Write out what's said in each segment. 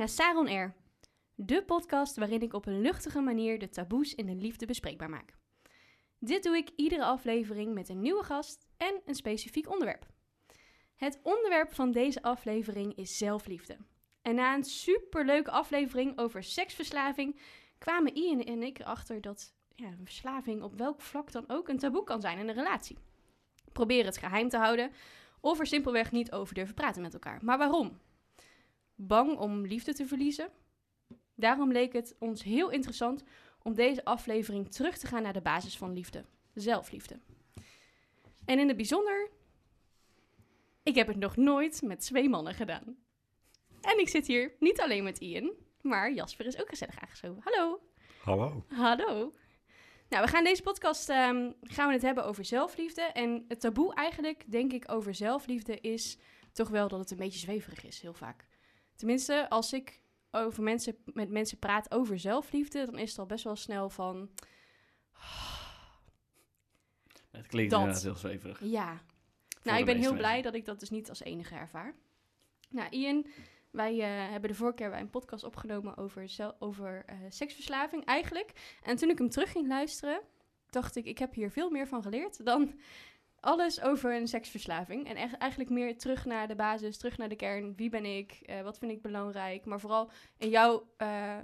Naar Saron Air, de podcast waarin ik op een luchtige manier de taboes in de liefde bespreekbaar maak. Dit doe ik iedere aflevering met een nieuwe gast en een specifiek onderwerp. Het onderwerp van deze aflevering is zelfliefde. En na een superleuke aflevering over seksverslaving kwamen Ian en ik erachter dat ja, een verslaving op welk vlak dan ook een taboe kan zijn in een relatie. Probeer het geheim te houden of er simpelweg niet over durven praten met elkaar. Maar waarom? Bang om liefde te verliezen? Daarom leek het ons heel interessant om deze aflevering terug te gaan naar de basis van liefde, zelfliefde. En in het bijzonder, ik heb het nog nooit met twee mannen gedaan. En ik zit hier niet alleen met Ian, maar Jasper is ook gezellig aangeschoven. Hallo. Hallo. Hallo. Nou, we gaan deze podcast ehm, gaan we het hebben over zelfliefde. En het taboe eigenlijk, denk ik, over zelfliefde is toch wel dat het een beetje zweverig is, heel vaak. Tenminste, als ik over mensen, met mensen praat over zelfliefde, dan is het al best wel snel van... Het klinkt Dat. inderdaad heel zweverig. Ja. Voor Nou, ik ben heel blij dat ik dat dus niet als enige ervaar. Nou, Ian, wij eh, hebben de vorige keer bij een podcast opgenomen over, zel- over eh, seksverslaving eigenlijk. En toen ik hem terug ging luisteren, dacht ik, ik heb hier veel meer van geleerd dan alles over een seksverslaving. En eigenlijk meer terug naar de basis, terug naar de kern. Wie ben ik? Eh, wat vind ik belangrijk? Maar vooral in jouw, eh,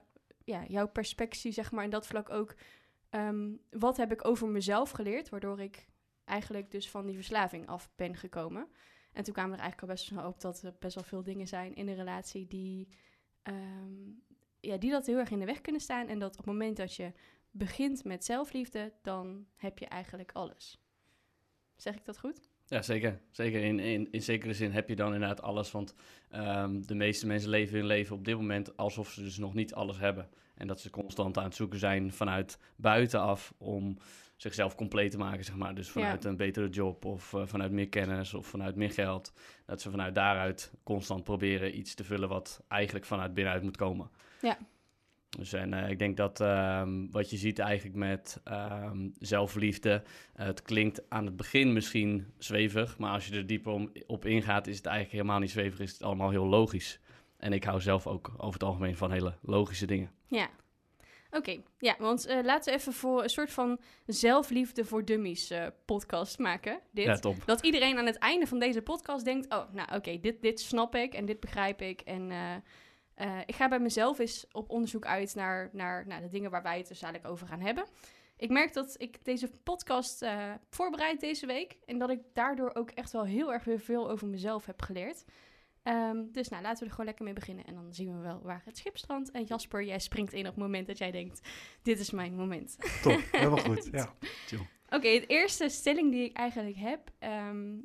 ja, jouw perspectie, zeg maar, in dat vlak ook. ehm, wat heb ik over mezelf geleerd, waardoor ik eigenlijk dus van die verslaving af ben gekomen. En toen kwamen er eigenlijk al best wel op dat er best wel veel dingen zijn in een relatie die, ehm, ja, die dat heel erg in de weg kunnen staan. En dat op het moment dat je begint met zelfliefde, dan heb je eigenlijk alles. Zeg ik dat goed? Ja, zeker. zeker. In, in, in zekere zin heb je dan inderdaad alles. Want ehm, de meeste mensen leven hun leven op dit moment alsof ze dus nog niet alles hebben. En dat ze constant aan het zoeken zijn vanuit buitenaf om zichzelf compleet te maken, zeg maar. Dus vanuit een betere job of eh, vanuit meer kennis of vanuit meer geld. Dat ze vanuit daaruit constant proberen iets te vullen wat eigenlijk vanuit binnenuit moet komen. Ja. Dus en eh, ik denk dat ehm, wat je ziet eigenlijk met ehm, zelfliefde, eh, het klinkt aan het begin misschien zweverig, maar als je er dieper om, op ingaat, is het eigenlijk helemaal niet zweverig, is het allemaal heel logisch. En ik hou zelf ook over het algemeen van hele logische dingen. Ja. Oké, ja, want eh, laten we even voor een soort van zelfliefde voor dummies podcast maken. Dit. Ja, top. Dat iedereen aan het einde van deze podcast denkt: Oh, nou oké, dit, dit snap ik en dit begrijp ik. En eh, ik ga bij mezelf eens op onderzoek uit naar, naar, naar de dingen waar wij het dus eigenlijk over gaan hebben. Ik merk dat ik deze podcast eh, voorbereid deze week. En dat ik daardoor ook echt wel heel erg weer veel over mezelf heb geleerd. Ehm, dus nou, laten we er gewoon lekker mee beginnen. En dan zien we wel waar het schip strandt. En Jasper, jij springt in op het moment dat jij denkt: Dit is mijn moment. Top, helemaal goed. Ja. Oké, het eerste stelling die ik eigenlijk heb, ehm,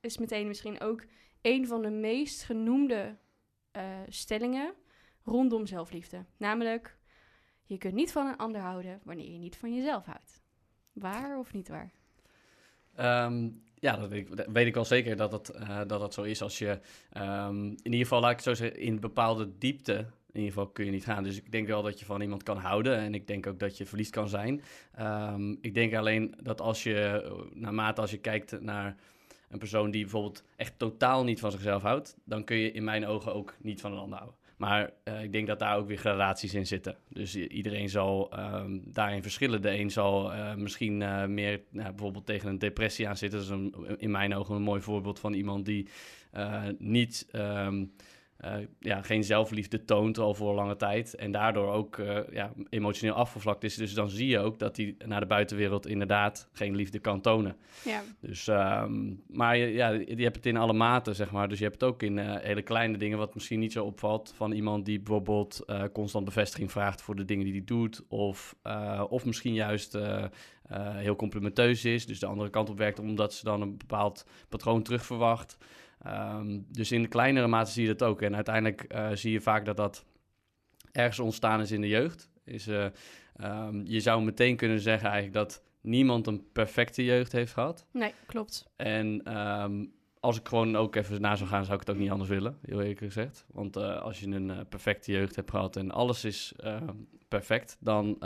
is meteen misschien ook een van de meest genoemde eh, stellingen rondom zelfliefde. Namelijk, je kunt niet van een ander houden wanneer je niet van jezelf houdt. Waar of niet waar? Ehm, ja, dat weet, ik, weet ik wel zeker dat dat, eh, dat dat zo is. Als je ehm, in ieder geval, laat ik het zo zeggen, in bepaalde diepte in ieder geval kun je niet gaan. Dus ik denk wel dat je van iemand kan houden. En ik denk ook dat je verliefd kan zijn. Ehm, ik denk alleen dat als je, eh, naarmate als je kijkt naar een persoon die bijvoorbeeld echt totaal niet van zichzelf houdt, dan kun je in mijn ogen ook niet van een ander houden. Maar eh, ik denk dat daar ook weer gradaties in zitten. Dus iedereen zal ehm, daarin verschillen. De een zal eh, misschien eh, meer bijvoorbeeld tegen een depressie aan zitten. Dat is een, in mijn ogen een mooi voorbeeld van iemand die niet, ehm, eh, ja, geen zelfliefde toont al voor lange tijd. En daardoor ook eh, ja, emotioneel afgevlakt is. Dus dan zie je ook dat hij naar de buitenwereld inderdaad geen liefde kan tonen. Ja, Dus, ehm, maar je, ja, je hebt het in alle maten, zeg maar. Dus je hebt het ook in eh, hele kleine dingen, wat misschien niet zo opvalt. Van iemand die bijvoorbeeld eh, constant bevestiging vraagt voor de dingen die hij doet. Of, eh, of misschien juist eh, eh, heel complimenteus is. Dus de andere kant op werkt, omdat ze dan een bepaald patroon terugverwacht. Ehm, dus in de kleinere mate zie je dat ook. En uiteindelijk eh, zie je vaak dat dat ergens ontstaan is in de jeugd. Is, eh, ehm, je zou meteen kunnen zeggen eigenlijk dat niemand een perfecte jeugd heeft gehad. nee, klopt. En ehm, als ik gewoon ook even na zou gaan, zou ik het ook niet anders willen, heel eerlijk gezegd. Want eh, als je een perfecte jeugd hebt gehad en alles is perfect, dan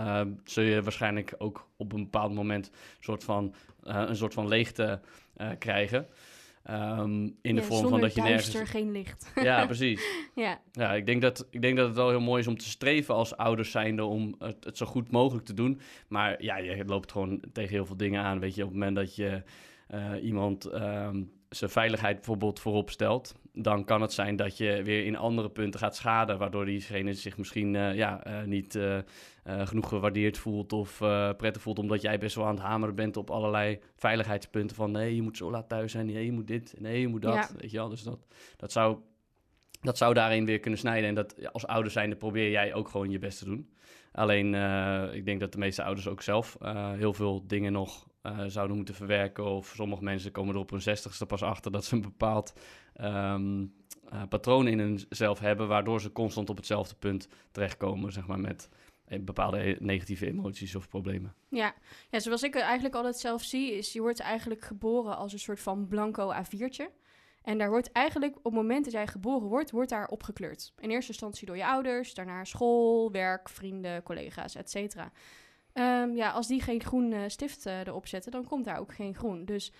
zul je waarschijnlijk ook op een bepaald moment soort van, een soort van leegte krijgen. Ehm, in de Ja, vorm van dat je duister, nergens... geen licht. Ja, precies. ja, Ja, ik denk, dat, ik denk dat het wel heel mooi is om te streven als ouders zijnde om het, het zo goed mogelijk te doen. Maar ja, je loopt gewoon tegen heel veel dingen aan. Weet je, op het moment dat je eh, iemand ehm, zijn veiligheid bijvoorbeeld voorop stelt, dan kan het zijn dat je weer in andere punten gaat schaden, waardoor diegene zich misschien eh, ja, eh, niet eh, genoeg gewaardeerd voelt of eh, prettig voelt, omdat jij best wel aan het hameren bent op allerlei veiligheidspunten van nee, je moet zo laat thuis zijn, nee, je moet dit, nee, je moet dat, Ja. weet je wel. Dus dat, dat zou dat zou daarin weer kunnen snijden. En dat als ouder zijnde probeer jij ook gewoon je best te doen. Alleen, eh, ik denk dat de meeste ouders ook zelf heel veel dingen nog zouden moeten verwerken. Of sommige mensen komen er op hun zestigste pas achter dat ze een bepaald ehm, eh, patroon in hunzelf hebben, waardoor ze constant op hetzelfde punt terechtkomen, zeg maar, met bepaalde negatieve emoties of problemen. ja. ja, zoals ik eigenlijk altijd zelf zie, is je wordt eigenlijk geboren als een soort van blanco A4'tje. En daar wordt eigenlijk, op het moment dat jij geboren wordt, wordt daar opgekleurd. In eerste instantie door je ouders, daarna school, werk, vrienden, collega's, et cetera. Ehm, ja, als die geen groen eh, stift eh, erop zetten, dan komt daar ook geen groen. Dus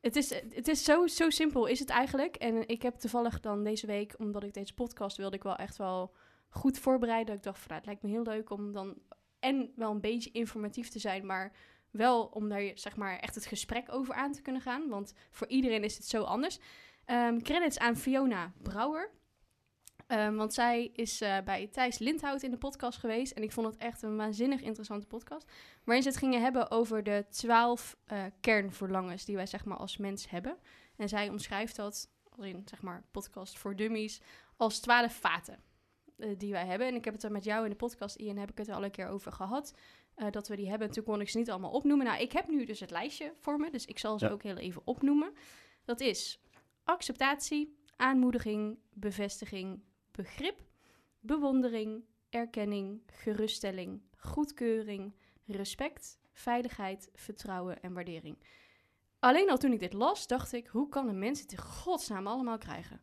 het is, het is zo, zo simpel is het eigenlijk. En ik heb toevallig dan deze week, omdat ik deze podcast wilde ik wel echt wel goed voorbereiden. Ik dacht van, nou, het lijkt me heel leuk om dan en wel een beetje informatief te zijn, maar wel om daar zeg maar echt het gesprek over aan te kunnen gaan. Want voor iedereen is het zo anders. Ehm, credits aan Fiona Brouwer. Ehm, want zij is eh, bij Thijs Lindhout in de podcast geweest. En ik vond het echt een waanzinnig interessante podcast. Waarin ze het gingen hebben over de twaalf eh, kernverlangens die wij zeg maar als mens hebben. En zij omschrijft dat, als in zeg maar podcast voor dummies, als twaalf vaten eh, die wij hebben. En ik heb het er met jou in de podcast, Ian, heb ik het er al een keer over gehad. eh, dat we die hebben. En toen kon ik ze niet allemaal opnoemen. Nou, ik heb nu dus het lijstje voor me. Dus ik zal ze Ja. ook heel even opnoemen. Dat is acceptatie, aanmoediging, bevestiging, begrip, bewondering, erkenning, geruststelling, goedkeuring, respect, veiligheid, vertrouwen en waardering. Alleen al toen ik dit las, dacht ik, hoe kan een mens het in godsnaam allemaal krijgen?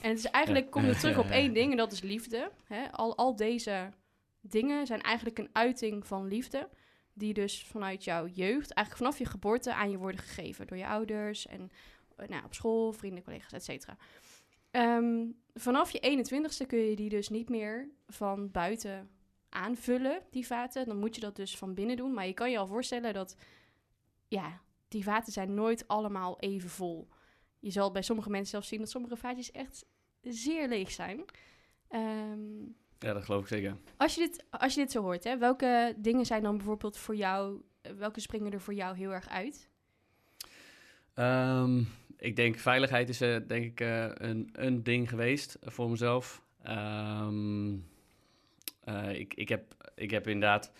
En het is eigenlijk, komt het terug op één ding en dat is liefde. Hè? Al, al deze dingen zijn eigenlijk een uiting van liefde, die dus vanuit jouw jeugd, eigenlijk vanaf je geboorte aan je worden gegeven door je ouders en eh, nou, op school, vrienden, collega's, et cetera. Ehm, vanaf je 21ste kun je die dus niet meer van buiten aanvullen, die vaten. Dan moet je dat dus van binnen doen. Maar je kan je al voorstellen dat, ja, die vaten zijn nooit allemaal even vol. Je zal bij sommige mensen zelfs zien dat sommige vaatjes echt zeer leeg zijn. Ehm, Ja, dat geloof ik zeker. als, je dit, als je dit zo hoort, hè, welke dingen zijn dan bijvoorbeeld voor jou, eh, welke springen er voor jou heel erg uit? Ehm, ik denk veiligheid is eh, denk ik eh, een, een ding geweest voor mezelf. Ehm, eh, ik, ik, heb, ik heb inderdaad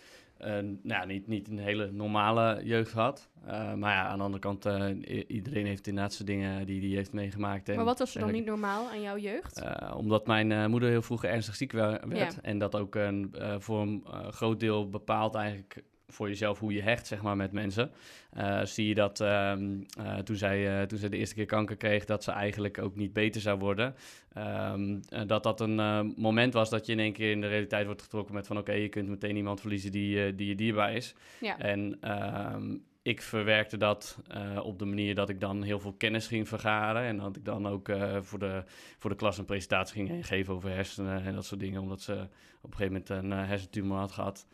nou, niet, niet een hele normale jeugd gehad. Eh, maar ja, aan de andere kant, eh, iedereen heeft inderdaad zijn dingen die hij heeft meegemaakt. En maar wat was er dan niet normaal aan jouw jeugd? Eh, omdat mijn moeder heel vroeg ernstig ziek werd. Ja. En dat ook een, voor een groot deel bepaalt eigenlijk voor jezelf hoe je hecht zeg maar, met mensen. Eh, zie je dat ehm, eh, toen, zij, eh, toen zij de eerste keer kanker kreeg, dat ze eigenlijk ook niet beter zou worden. Ehm, eh, dat dat een moment was dat je in één keer in de realiteit wordt getrokken met van oké, je kunt meteen iemand verliezen die, die je dierbaar is. ja. En ehm, ik verwerkte dat op de manier dat ik dan heel veel kennis ging vergaren. En dat ik dan ook voor, de, voor de klas een presentatie ging geven over hersenen en dat soort dingen. Omdat ze op een gegeven moment een eh, hersentumor had gehad.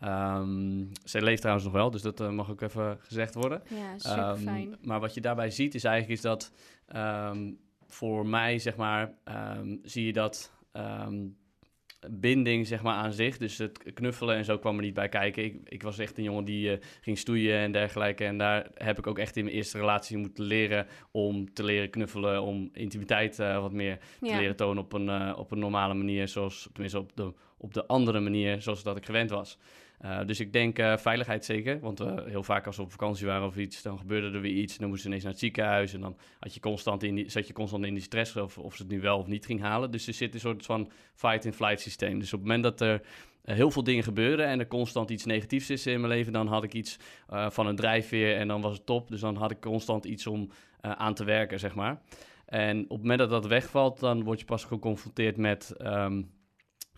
Ehm zij leeft trouwens nog wel, dus dat eh, mag ook even gezegd worden. ja, super Ehm, fijn. maar wat je daarbij ziet is eigenlijk is dat ehm, voor mij, zeg maar, ehm, zie je dat ehm, binding zeg maar, aan zich. Dus het knuffelen en zo kwam er niet bij kijken. Ik, ik was echt een jongen die eh, ging stoeien en dergelijke. En daar heb ik ook echt in mijn eerste relatie moeten leren om te leren knuffelen, om intimiteit eh, wat meer te leren tonen op een, op een normale manier, zoals, tenminste op de, op de andere manier zoals dat ik gewend was. Uh, dus ik denk uh, veiligheid zeker, want uh, heel vaak als we op vakantie waren of iets, dan gebeurde er weer iets. En dan moesten we ineens naar het ziekenhuis en dan had je constant in zat je constant in die stress of, of ze het nu wel of niet ging halen. Dus er zit een soort van fight-and-flight systeem. Dus op het moment dat er heel veel dingen gebeuren en er constant iets negatiefs is in mijn leven, dan had ik iets van een drijfveer en dan was het top. Dus dan had ik constant iets om aan te werken, zeg maar. En op het moment dat dat wegvalt, dan word je pas geconfronteerd met... Um,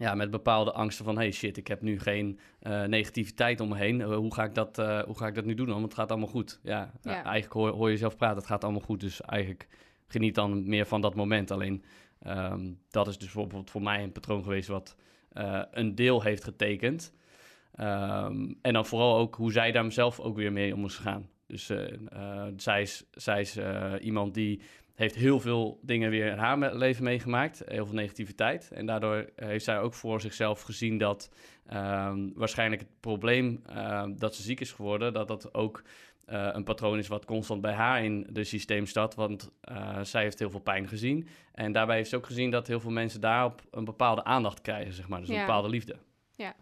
ja, met bepaalde angsten van... hey shit, ik heb nu geen eh, negativiteit om me heen. Eh, hoe, ga ik dat, eh, hoe ga ik dat nu doen dan? Want het gaat allemaal goed. Ja, Ja. eigenlijk hoor, hoor je zelf praten, het gaat allemaal goed. Dus eigenlijk geniet dan meer van dat moment. Alleen ehm, dat is dus bijvoorbeeld voor mij een patroon geweest... wat een deel heeft getekend. Ehm, en dan vooral ook hoe zij daar zelf ook weer mee om moest gaan. Dus zij is, zij is iemand die heeft heel veel dingen weer in haar leven meegemaakt. Heel veel negativiteit. En daardoor heeft zij ook voor zichzelf gezien dat ehm, waarschijnlijk het probleem ehm, dat ze ziek is geworden, dat dat ook eh, een patroon is wat constant bij haar in de systeem staat. Want eh, zij heeft heel veel pijn gezien. En daarbij heeft ze ook gezien dat heel veel mensen daarop een bepaalde aandacht krijgen, zeg maar. Dus een bepaalde liefde. Ja.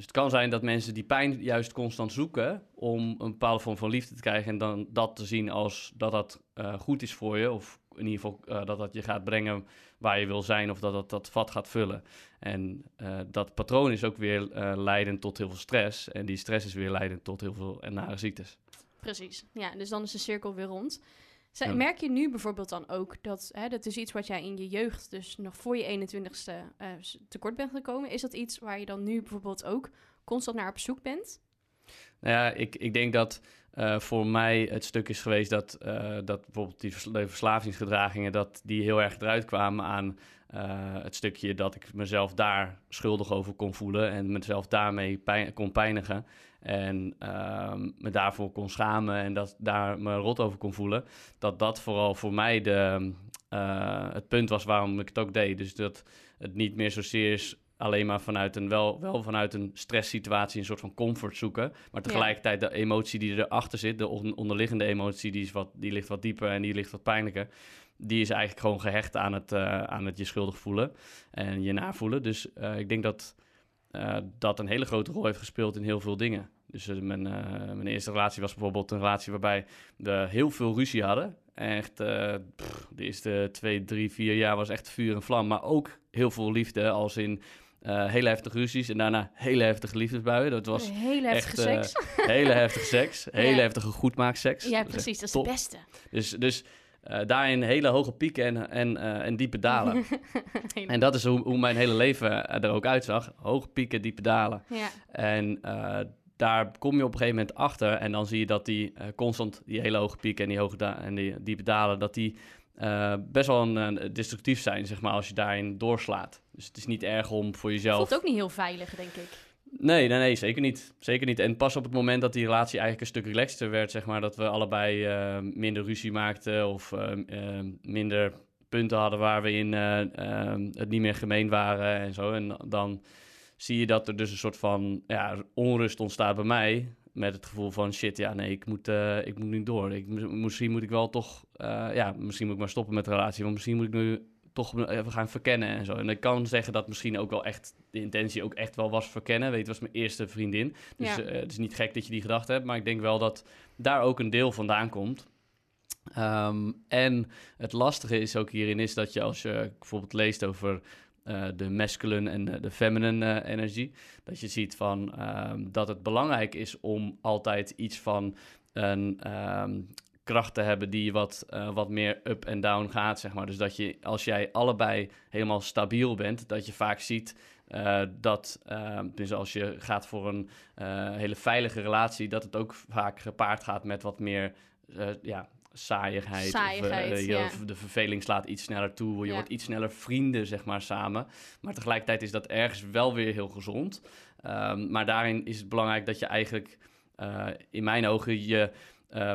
Dus het kan zijn dat mensen die pijn juist constant zoeken om een bepaalde vorm van liefde te krijgen en dan dat te zien als dat dat eh, goed is voor je. Of in ieder geval eh, dat dat je gaat brengen waar je wil zijn of dat dat dat vat gaat vullen. En eh, dat patroon is ook weer leidend tot heel veel stress. En die stress is weer leidend tot heel veel nare ziektes. Precies. Ja, dus dan is de cirkel weer rond. Ja. Merk je nu bijvoorbeeld dan ook dat, hè, dat is iets wat jij in je jeugd, dus nog voor je 21ste, eh, tekort bent gekomen. Is dat iets waar je dan nu bijvoorbeeld ook constant naar op zoek bent? Nou ja, ik, ik denk dat eh, voor mij het stuk is geweest dat, eh, dat bijvoorbeeld die vers- de verslavingsgedragingen, dat die heel erg eruit kwamen aan het stukje dat ik mezelf daar schuldig over kon voelen en mezelf daarmee pijn, kon pijnigen. En ehm, me daarvoor kon schamen en dat daar me rot over kon voelen. Dat dat vooral voor mij de, eh, het punt was waarom ik het ook deed. Dus dat het niet meer zozeer is alleen maar vanuit een, wel, wel vanuit een stresssituatie een soort van comfort zoeken. Maar tegelijkertijd de emotie die erachter zit, de on- onderliggende emotie, die, is wat, die ligt wat dieper en die ligt wat pijnlijker. Die is eigenlijk gewoon gehecht aan het, eh, aan het je schuldig voelen en je navoelen. Dus eh, ik denk dat eh, dat een hele grote rol heeft gespeeld in heel veel dingen. Dus eh, mijn, eh, mijn eerste relatie was bijvoorbeeld een relatie waarbij we heel veel ruzie hadden. Echt, pff, de eerste twee, drie, vier jaar was echt vuur en vlam. Maar ook heel veel liefde, als in hele heftige ruzies en daarna hele heftige liefdesbuien. Dat was Hele heftige echt, seks. hele heftige seks, hele Ja. heftige goedmaakseks. ja, precies. Dat is het beste. Dus, dus eh, daarin hele hoge pieken en, en, eh, en diepe dalen. En dat is hoe, hoe mijn hele leven er ook uitzag. Hoge pieken, diepe dalen. ja. En eh, daar kom je op een gegeven moment achter. En dan zie je dat die eh, constant, die hele hoge pieken en die hoge da- en die diepe dalen, dat die eh, best wel een, eh, destructief zijn, zeg maar, als je daarin doorslaat. Dus het is niet erg om voor jezelf. Voelt ook niet heel veilig, denk ik. Nee, nee, nee, zeker niet. Zeker niet. En pas op het moment dat die relatie eigenlijk een stuk relaxter werd, zeg maar, dat we allebei eh, minder ruzie maakten of eh, eh, minder punten hadden waar we in eh, eh, het niet meer gemeen waren en zo. En dan zie je dat er dus een soort van ja, onrust ontstaat bij mij. Met het gevoel van shit, ja, nee, ik moet, ik moet nu door. Ik, misschien moet ik wel toch, ja, misschien moet ik maar stoppen met de relatie. Want misschien moet ik nu toch even gaan verkennen en zo. En ik kan zeggen dat misschien ook wel echt de intentie ook echt wel was verkennen. Weet het was mijn eerste vriendin. Dus Ja. eh, het is niet gek dat je die gedachte hebt. Maar ik denk wel dat daar ook een deel vandaan komt. Ehm, en het lastige is ook hierin is dat je als je bijvoorbeeld leest over eh, de masculine en de, de feminine eh, energie, dat je ziet van ehm, dat het belangrijk is om altijd iets van een ehm, kracht te hebben die wat, eh, wat meer up en down gaat, zeg maar. Dus dat je als jij allebei helemaal stabiel bent, dat je vaak ziet eh, dat, ehm, dus als je gaat voor een eh, hele veilige relatie, dat het ook vaak gepaard gaat met wat meer, eh, ja, saaiigheid. Of, Saaiigheid, eh, ja. de verveling slaat iets sneller toe. Je Ja. wordt iets sneller vrienden, zeg maar, samen. Maar tegelijkertijd is dat ergens wel weer heel gezond. Ehm, maar daarin is het belangrijk dat je eigenlijk, eh, in mijn ogen, je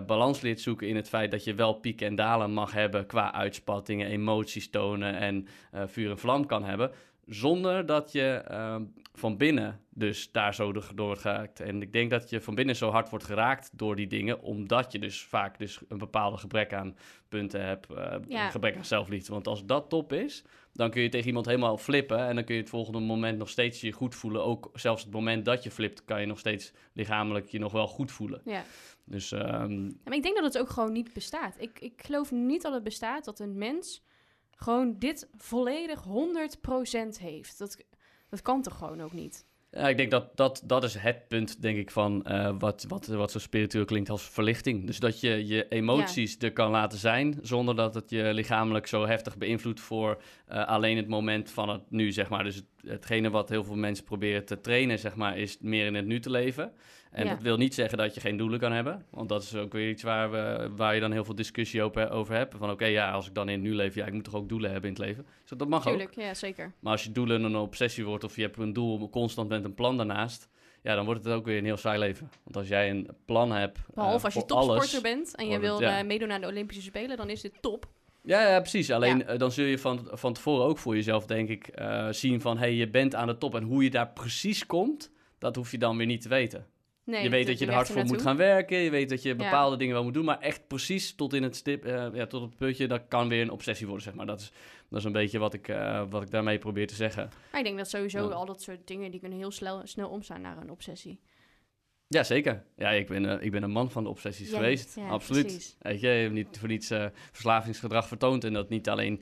balans leert zoeken in het feit dat je wel pieken en dalen mag hebben qua uitspattingen, emoties tonen en eh, vuur en vlam kan hebben. Zonder dat je ehm, van binnen dus daar zo door wordt geraakt. En ik denk dat je van binnen zo hard wordt geraakt door die dingen, omdat je dus vaak dus een bepaalde gebrek aan punten hebt, eh, Ja. een gebrek aan zelfliefde. Want als dat top is, dan kun je tegen iemand helemaal flippen en dan kun je het volgende moment nog steeds je goed voelen. Ook zelfs het moment dat je flipt, kan je nog steeds lichamelijk je nog wel goed voelen. Ja. Dus ehm, Maar ik denk dat het ook gewoon niet bestaat. Ik, ik geloof niet dat het bestaat dat een mens gewoon dit volledig 100% heeft. Dat, dat kan toch gewoon ook niet? Ja, ik denk dat, dat dat is het punt, denk ik, van eh, wat, wat, wat zo spiritueel klinkt als verlichting. Dus dat je je emoties er kan laten zijn, zonder dat het je lichamelijk zo heftig beïnvloedt voor eh, alleen het moment van het nu, zeg maar. Dus het, hetgene wat heel veel mensen proberen te trainen, zeg maar, is meer in het nu te leven. En Ja. dat wil niet zeggen dat je geen doelen kan hebben. Want dat is ook weer iets waar, we, waar je dan heel veel discussie over, over hebt. Van oké, ja, als ik dan in het nu leef, ja, ik moet toch ook doelen hebben in het leven. Dus dat mag ook. Tuurlijk, ja, zeker. Maar als je doelen een obsessie wordt of je hebt een doel constant met een plan daarnaast, ja, dan wordt het ook weer een heel saai leven. Want als jij een plan hebt. eh, Behalve als je topsporter alles- bent en je wil ja. eh, meedoen aan de Olympische Spelen, dan is dit top. Ja, ja precies. Alleen Ja. eh, dan zul je van, van tevoren ook voor jezelf, denk ik, eh, zien van hé, hey, je bent aan de top. En hoe je daar precies komt, dat hoef je dan weer niet te weten. Nee, je weet dat je er hard voor moet gaan werken. Je weet dat je bepaalde dingen wel moet doen. Maar echt precies tot in het stip, eh, ja, tot het puntje, dat kan weer een obsessie worden, zeg maar. Dat is, dat is een beetje wat ik, eh, wat ik daarmee probeer te zeggen. Maar ik denk dat sowieso Ja. al dat soort dingen, die kunnen heel snel, snel omstaan naar een obsessie. Ja, zeker. Ja, ik ben, eh, ik ben een man van de obsessies Ja, geweest. ja, Absoluut. precies. Weet je, je hebt niet voor niets verslavingsgedrag vertoond. En dat niet alleen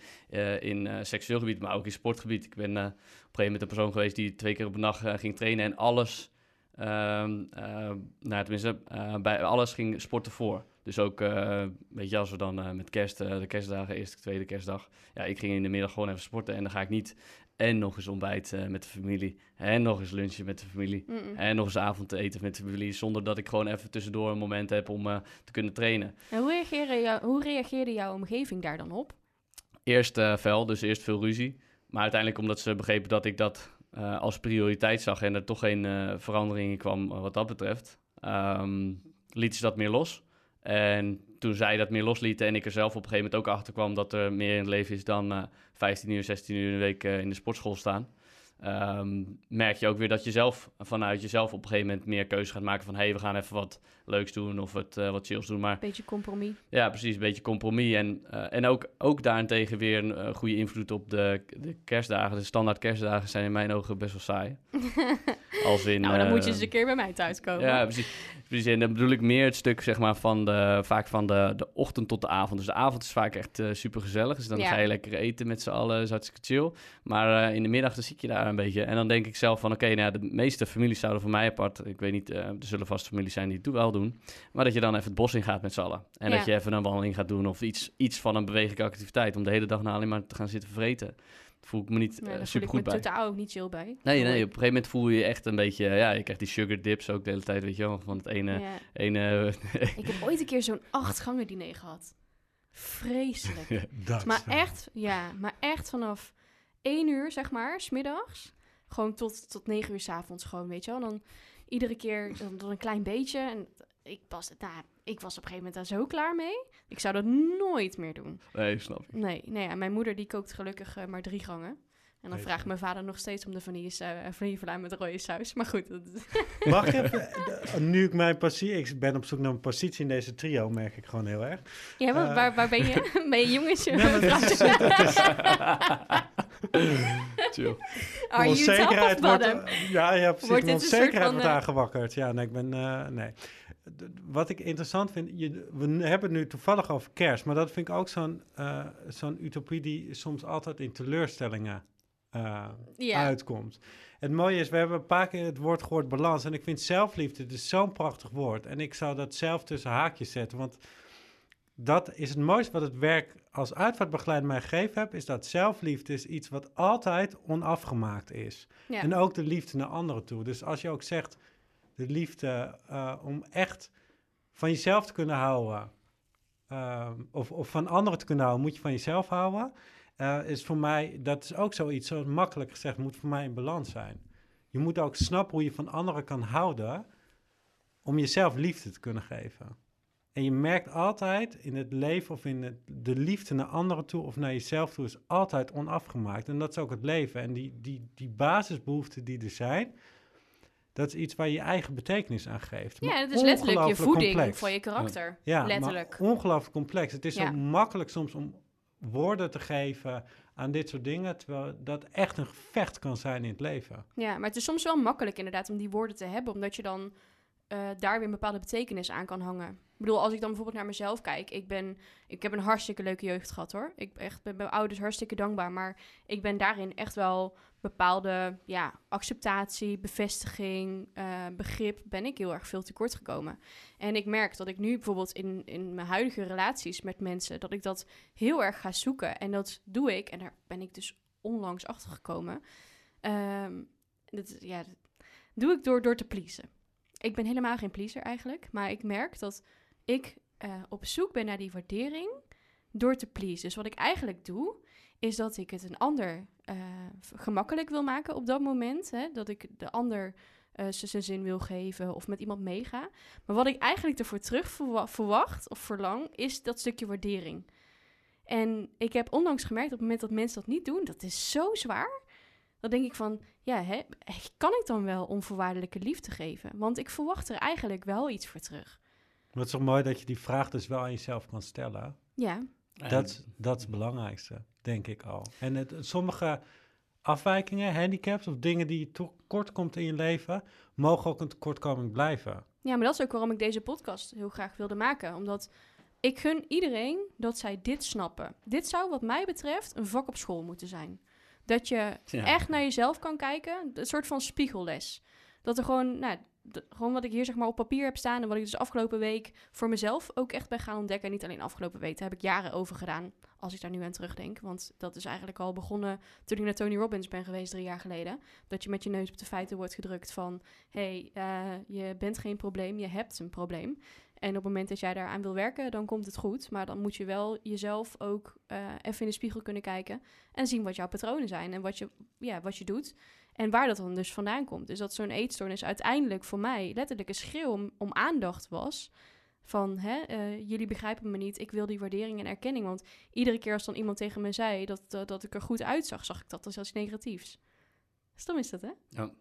in seksueel gebied, maar ook in sportgebied. Ik ben op een gegeven moment een persoon geweest die twee keer op een dag eh, ging trainen en alles, ehm eh, nou tenminste, eh, bij alles ging sporten voor. Dus ook, eh, weet je, als we dan met kerst, de kerstdagen, eerste, tweede kerstdag. Ja, ik ging in de middag gewoon even sporten en dan ga ik niet en nog eens ontbijt met de familie. En nog eens lunchen met de familie. En nog eens avondeten met de familie, zonder dat ik gewoon even tussendoor een moment heb om te kunnen trainen. En hoe reageerde, jou, hoe reageerde jouw omgeving daar dan op? Eerst eh fel, dus eerst veel ruzie. Maar uiteindelijk omdat ze begrepen dat ik dat eh, als prioriteit zag en er toch geen eh, verandering in kwam eh, wat dat betreft, ehm lieten ze dat meer los. En toen zij dat meer loslieten en ik er zelf op een gegeven moment ook achter kwam dat er meer in het leven is dan eh 15 uur, 16 uur in de week eh, in de sportschool staan. Ehm, merk je ook weer dat je zelf vanuit jezelf op een gegeven moment meer keuze gaat maken van hé, hey, we gaan even wat leuks doen of wat, eh, wat chills doen. Maar Beetje compromis. ja, precies. Een beetje compromis. En, eh, en ook, ook daarentegen weer een eh, goede invloed op de, de kerstdagen. De standaard kerstdagen zijn in mijn ogen best wel saai. Als in, nou, dan moet je eens een keer bij mij thuiskomen. Ja, precies. precies. En dan bedoel ik meer het stuk, zeg maar, van de, vaak van de, de ochtend tot de avond. Dus de avond is vaak echt super gezellig. Dus dan Ja. ga je lekker eten met z'n allen. is hartstikke chill. Maar in de middag, dan zie ik je daar een beetje. En dan denk ik zelf van, oké, nou, ja, de meeste families zouden voor mij apart. Ik weet niet, eh, er zullen vast families zijn die het wel doen. Maar dat je dan even het bos in gaat met z'n allen. En Ja. dat je even een wandeling gaat doen of iets, iets van een bewegelijke activiteit. Om de hele dag nou alleen maar te gaan zitten vreten. Voel ik me niet Ja, daar voel super ik goed me bij. totaal ook niet chill bij. Nee, nee, op een gegeven moment voel je je echt een beetje... Ja, je krijgt die sugar dips ook de hele tijd, weet je wel. Van het ene... Ja. ene Ik heb ooit een keer zo'n acht gangen diner gehad. Vreselijk. Maar echt, ja, maar echt vanaf één uur, zeg maar, smiddags. Gewoon tot, tot negen uur s'avonds gewoon, weet je wel. Dan iedere keer dan, dan een klein beetje. En ik was, nou, ik was op een gegeven moment daar zo klaar mee. Ik zou dat nooit meer doen. Nee, snap ik. Nee, nee ja, mijn moeder die kookt gelukkig eh, maar drie gangen. En dan Weet vraagt je. mijn vader nog steeds om de vanille, vanillevla met rode saus. Maar goed, dat, Mag ik even, eh, nu ik mijn positie, ik ben op zoek naar een positie in deze trio, merk ik gewoon heel erg. ja, wat, Eh. waar, waar ben je? Ben je jongetje? Nee, maar het is- het is- Chill. Are you top of wordt, eh, ja, ja, precies. Wordt Mijn dit een soort onzekerheid van, wordt eh, aangewakkerd. Ja, nee, ik ben, eh, nee. Wat ik interessant vind, je, we hebben het nu toevallig over kerst, maar dat vind ik ook zo'n eh, zo'n utopie die soms altijd in teleurstellingen eh, uitkomt. Het mooie is, we hebben een paar keer het woord gehoord balans. En ik vind zelfliefde dus zo'n prachtig woord. En ik zou dat zelf tussen haakjes zetten. Want dat is het mooiste wat het werk als uitvaartbegeleider mij gegeven heb. Is dat zelfliefde is iets wat altijd onafgemaakt is. Ja. En ook de liefde naar anderen toe. Dus als je ook zegt, de liefde eh, om echt van jezelf te kunnen houden. ehm, of, of van anderen te kunnen houden, moet je van jezelf houden. Eh, is voor mij, dat is ook zoiets, zo makkelijk gezegd, moet voor mij in balans zijn. Je moet ook snappen hoe je van anderen kan houden om jezelf liefde te kunnen geven. En je merkt altijd in het leven of in het, de liefde naar anderen toe of naar jezelf toe is altijd onafgemaakt. En dat is ook het leven. En die, die, die basisbehoeften die er zijn, dat is iets waar je je eigen betekenis aan geeft. Ja, het is letterlijk je voeding complex. voor je karakter. Ja, letterlijk. maar ongelooflijk complex. Het is Ja. zo makkelijk soms om woorden te geven aan dit soort dingen, terwijl dat echt een gevecht kan zijn in het leven. Ja, maar het is soms wel makkelijk inderdaad om die woorden te hebben, omdat je dan eh, daar weer een bepaalde betekenis aan kan hangen. Ik bedoel, als ik dan bijvoorbeeld naar mezelf kijk, ik, ben, ik heb een hartstikke leuke jeugd gehad hoor. Ik echt ben mijn ouders hartstikke dankbaar, maar ik ben daarin echt wel bepaalde ja, acceptatie, bevestiging, eh, begrip, ben ik heel erg veel tekort gekomen. En ik merk dat ik nu bijvoorbeeld in, in mijn huidige relaties met mensen, dat ik dat heel erg ga zoeken. En dat doe ik, en daar ben ik dus onlangs achter gekomen. Ehm, dat, ja, doe ik door, door te pleasen. Ik ben helemaal geen pleaser eigenlijk, maar ik merk dat ik eh, op zoek ben naar die waardering door te pleasen. Dus wat ik eigenlijk doe, is dat ik het een ander eh, gemakkelijk wil maken op dat moment. Hè? Dat ik de ander uh, zijn zin wil geven of met iemand meega. Maar wat ik eigenlijk ervoor terug verwacht of verlang, is dat stukje waardering. En ik heb onlangs gemerkt op het moment dat mensen dat niet doen, dat is zo zwaar. Dan denk ik van, ja, hè, kan ik dan wel onvoorwaardelijke liefde geven? Want ik verwacht er eigenlijk wel iets voor terug. Maar het is toch mooi dat je die vraag dus wel aan jezelf kan stellen. Ja. Dat, dat is het belangrijkste, denk ik al. En het, sommige afwijkingen, handicaps of dingen die je tekort komt in je leven, mogen ook een tekortkoming blijven. Ja, maar dat is ook waarom ik deze podcast heel graag wilde maken. Omdat ik gun iedereen dat zij dit snappen. Dit zou wat mij betreft een vak op school moeten zijn. Dat je echt naar jezelf kan kijken. Een soort van spiegelles. Dat er gewoon, nou, gewoon wat ik hier zeg maar op papier heb staan en wat ik dus afgelopen week voor mezelf ook echt ben gaan ontdekken. En niet alleen afgelopen week, daar heb ik jaren over gedaan, als ik daar nu aan terugdenk. Want dat is eigenlijk al begonnen toen ik naar Tony Robbins ben geweest drie jaar geleden. Dat je met je neus op de feiten wordt gedrukt van, hé, hey, uh, je bent geen probleem, je hebt een probleem. En op het moment dat jij daaraan wil werken, dan komt het goed. Maar dan moet je wel jezelf ook uh, even in de spiegel kunnen kijken en zien wat jouw patronen zijn en wat je, ja, wat je doet. En waar dat dan dus vandaan komt. Dus dat zo'n eetstoornis uiteindelijk voor mij letterlijk een schreeuw om, om aandacht was. Van, hè, uh, jullie begrijpen me niet, ik wil die waardering en erkenning. Want iedere keer als dan iemand tegen me zei dat, uh, dat ik er goed uitzag, zag ik dat als iets negatiefs. Stom is dat, hè? Ja,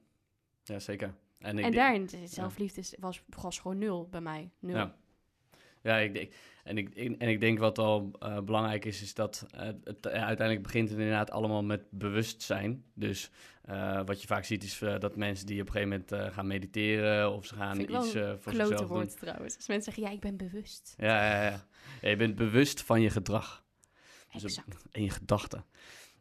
ja zeker. En, ik, en daarin, zelfliefde was, was gewoon nul bij mij. Nul. Ja. Ja, ik, denk, en, ik, en ik denk wat al uh, belangrijk is, is dat uh, het uiteindelijk begint het inderdaad allemaal met bewustzijn. Dus uh, wat je vaak ziet is dat mensen die op een gegeven moment gaan mediteren of ze gaan Vind iets voor zichzelf woord, doen. trouwens. Als mensen zeggen, ja, ik ben bewust. Ja, ja, ja. ja je bent bewust van je gedrag. Dus exact. en je gedachten.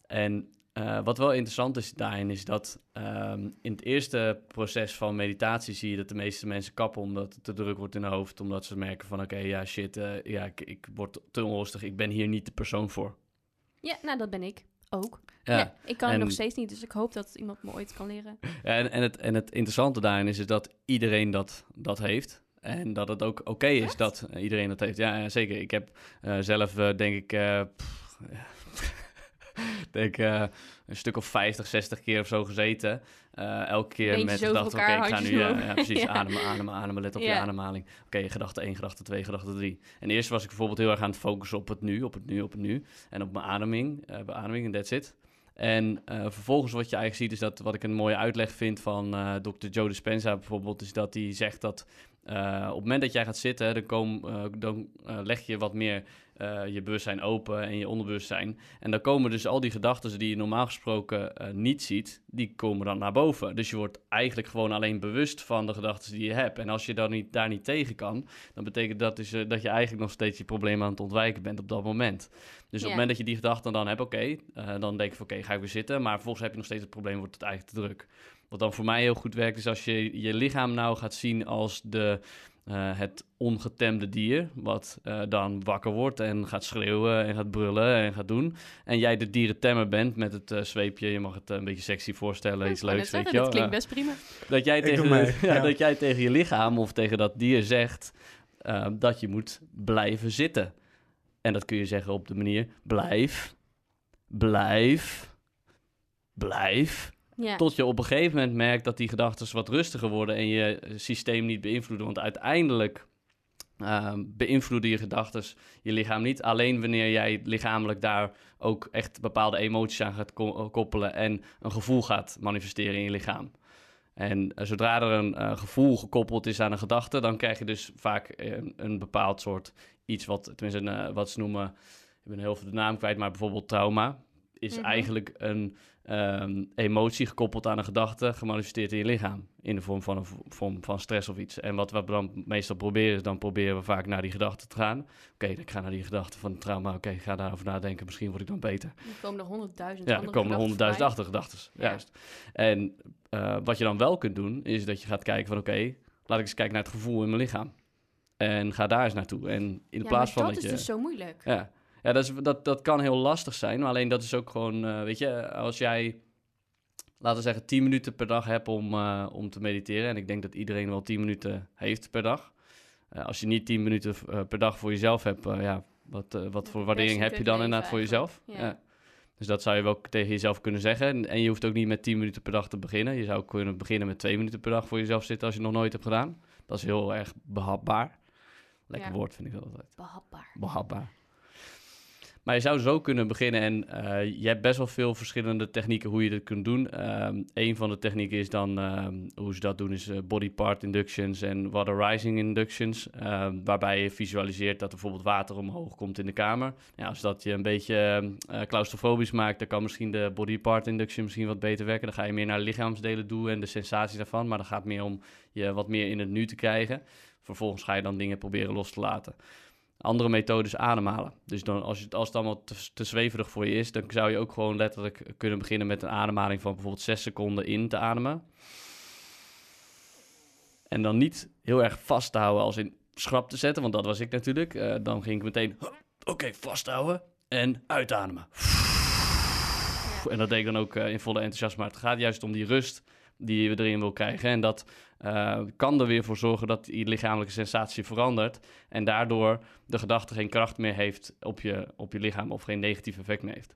En uh, wat wel interessant is daarin, is dat um, in het eerste proces van meditatie zie je dat de meeste mensen kappen omdat het te druk wordt in hun hoofd. Omdat ze merken van oké, okay, ja shit, uh, ja, ik, ik, word te onrustig, ik ben hier niet de persoon voor. Ja, nou dat ben ik ook. Ja, ja ik kan en, het nog steeds niet, dus ik hoop dat iemand me ooit kan leren. En, en, het, en het interessante daarin is, is dat iedereen dat, dat heeft. En dat het ook oké okay is dat iedereen dat heeft. Ja, zeker. Ik heb uh, zelf, denk ik... Pff, denk uh, een stuk of 50, 60 keer of zo gezeten. Uh, elke keer Beentjes met de gedachte, oké, okay, ik ga nu uh, ja, precies ja. ademen, ademen, ademen, let op je ademhaling. Oké, okay, gedachte 1, gedachte 2, gedachte 3. En eerst was ik bijvoorbeeld heel erg aan het focussen op het nu, op het nu, op het nu. En op mijn ademing, uh, beademing en that's it. En uh, vervolgens wat je eigenlijk ziet is dat wat ik een mooie uitleg vind van uh, Dr. Joe Dispenza bijvoorbeeld, is dat hij zegt dat uh, op het moment dat jij gaat zitten, dan, kom, dan leg je wat meer uh, je bewustzijn open en je onderbewustzijn. En dan komen dus al die gedachten die je normaal gesproken uh, niet ziet, die komen dan naar boven. Dus je wordt eigenlijk gewoon alleen bewust van de gedachten die je hebt. En als je dan niet, daar niet tegen kan, dan betekent dat dus uh, dat je eigenlijk nog steeds je probleem aan het ontwijken bent op dat moment. Dus yeah. op het moment dat je die gedachten dan hebt, oké, okay, dan denk je van oké, okay, ga ik weer zitten. Maar vervolgens heb je nog steeds het probleem, wordt het eigenlijk te druk. Wat dan voor mij heel goed werkt, is als je je lichaam nou gaat zien als de uh, het ongetemde dier, wat uh, dan wakker wordt en gaat schreeuwen en gaat brullen en gaat doen. En jij de dierentemmer bent met het uh, zweepje, je mag het een beetje sexy voorstellen, iets leuks, weet je Dat klinkt best prima. Dat jij, tegen, mee, ja, ja. dat jij tegen je lichaam of tegen dat dier zegt dat je moet blijven zitten. En dat kun je zeggen op de manier blijf, blijf, blijf. Ja. Tot je op een gegeven moment merkt dat die gedachten wat rustiger worden en je systeem niet beïnvloeden. Want uiteindelijk uh, beïnvloeden je gedachten je lichaam niet. Alleen wanneer jij lichamelijk daar ook echt bepaalde emoties aan gaat ko koppelen en een gevoel gaat manifesteren in je lichaam. En uh, zodra er een uh, gevoel gekoppeld is aan een gedachte, dan krijg je dus vaak een, een bepaald soort iets wat, tenminste, een, wat ze noemen, ik ben heel veel de naam kwijt, maar bijvoorbeeld trauma is Mhm. eigenlijk een ehm, emotie gekoppeld aan een gedachte, gemanifesteerd in je lichaam. In de vorm van een vorm van stress of iets. En wat we dan meestal proberen, is dan proberen we vaak naar die gedachte te gaan. Oké, ik ga naar die gedachte van het trauma. Oké, ik ga daarover nadenken. Misschien word ik dan beter. Er komen er honderdduizend Ja, er komen er gedachten honderdduizend achtergedachten. Ja. Juist. En eh, wat je dan wel kunt doen, is dat je gaat kijken van... oké, laat ik eens kijken naar het gevoel in mijn lichaam. En ga daar eens naartoe. En in Ja, plaats van dat dat, is dus zo moeilijk. Ja, ja dat, is, dat, dat kan heel lastig zijn. Maar alleen dat is ook gewoon, eh, weet je, als jij, laten we zeggen, 10 minuten per dag hebt om, eh, om te mediteren. En ik denk dat iedereen wel 10 minuten heeft per dag. Eh, als je niet 10 minuten per dag voor jezelf hebt, ja, wat, wat voor waardering heb je dan inderdaad voor jezelf? Ja. Ja. Dus dat zou je wel tegen jezelf kunnen zeggen. En, en je hoeft ook niet met 10 minuten per dag te beginnen. Je zou kunnen beginnen met 2 minuten per dag voor jezelf zitten als je het nog nooit hebt gedaan. Dat is heel erg behapbaar. Lekker Ja. woord vind ik dat altijd Behapbaar. behapbaar. Maar je zou zo kunnen beginnen en eh, je hebt best wel veel verschillende technieken hoe je dit kunt doen. Ehm een van de technieken is dan, ehm, hoe ze dat doen, is eh, body part inductions en water rising inductions. ehm, waarbij je visualiseert dat er bijvoorbeeld water omhoog komt in de kamer. Ja, als dat je een beetje eh claustrofobisch maakt, dan kan misschien de body part induction misschien wat beter werken. Dan ga je meer naar lichaamsdelen toe en de sensaties daarvan. Maar dan gaat meer om je wat meer in het nu te krijgen. Vervolgens ga je dan dingen proberen los te laten. Andere methode is ademhalen. Dus dan, als, je, als het allemaal te, zweverig voor je is, dan zou je ook gewoon letterlijk kunnen beginnen met een ademhaling van bijvoorbeeld 6 seconden in te ademen. En dan niet heel erg vast te houden als in schrap te zetten, want dat was ik natuurlijk. Eh, dan ging ik meteen, oké, vasthouden en uitademen. En dat deed ik dan ook eh, in volle enthousiasme. Maar het gaat juist om die rust die je erin wil krijgen. En dat eh, kan er weer voor zorgen dat die lichamelijke sensatie verandert. En daardoor de gedachte geen kracht meer heeft op je, op je lichaam of geen negatief effect meer heeft.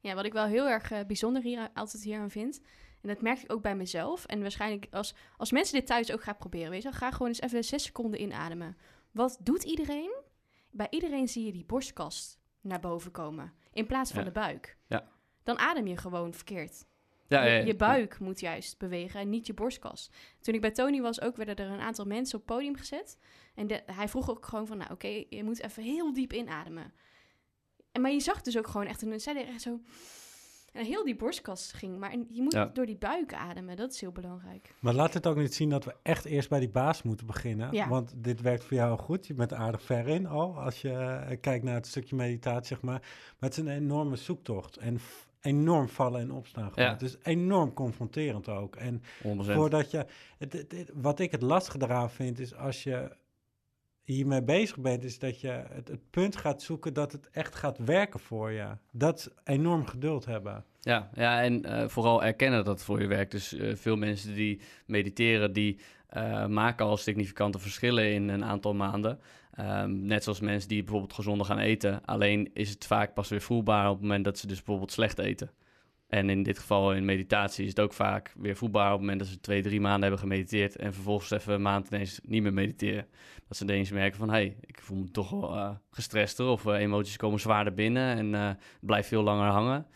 Ja, wat ik wel heel erg eh, bijzonder hier altijd hier aan vind. En dat merk ik ook bij mezelf. En waarschijnlijk als, als mensen dit thuis ook gaan proberen, weet je, ga gewoon eens even zes seconden inademen. Wat doet iedereen? Bij iedereen zie je die borstkast naar boven komen. In plaats van Ja. de buik. Ja. Dan adem je gewoon verkeerd. Ja, je, ja, ja. je buik moet juist bewegen en niet je borstkas. Toen ik bij Tony was, ook werden er een aantal mensen op het podium gezet. En de- hij vroeg ook gewoon van, nou oké, je moet even heel diep inademen. En, maar je zag dus ook gewoon echt, een zij deed echt zo... En heel die borstkas ging, maar je moet Ja. door die buik ademen. Dat is heel belangrijk. Maar laat het ook niet zien dat we echt eerst bij die baas moeten beginnen. Ja. Want dit werkt voor jou goed. Je bent aardig ver in al, als je eh, kijkt naar het stukje meditatie, zeg maar. Maar het is een enorme zoektocht. En enorm vallen en opstaan. Ja. Het is enorm confronterend ook. En 100%. voordat je... Het, het- het- wat ik het lastige eraan vind, is als je hiermee bezig bent, is dat je het, het punt gaat zoeken dat het echt gaat werken voor je. Dat is enorm geduld hebben. Ja, ja en eh, vooral erkennen dat het voor je werkt. Dus eh, veel mensen die mediteren, die eh, maken al significante verschillen in een aantal maanden. Ehm, net zoals mensen die bijvoorbeeld gezonder gaan eten. Alleen is het vaak pas weer voelbaar op het moment dat ze dus bijvoorbeeld slecht eten. En in dit geval in meditatie is het ook vaak weer voelbaar op het moment dat ze twee, drie maanden hebben gemediteerd. En vervolgens even een maand ineens niet meer mediteren. Dat ze ineens merken van, hé, hey, ik voel me toch wel eh, gestrester. Of eh, emoties komen zwaarder binnen en eh blijft veel langer hangen.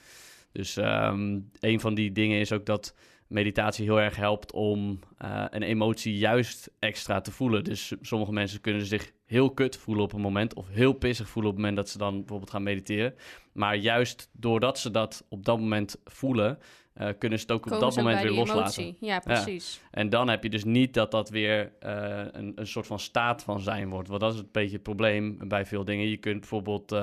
Dus ehm, een van die dingen is ook dat meditatie heel erg helpt om eh, een emotie juist extra te voelen. Dus sommige mensen kunnen zich heel kut voelen op een moment of heel pissig voelen op het moment dat ze dan bijvoorbeeld gaan mediteren. Maar juist doordat ze dat op dat moment voelen, eh, kunnen ze het ook op dat moment weer loslaten. emotie. Ja, precies. En dan heb je dus niet dat dat weer eh, een, een soort van staat van zijn wordt. Want dat is een beetje het probleem bij veel dingen. Je kunt bijvoorbeeld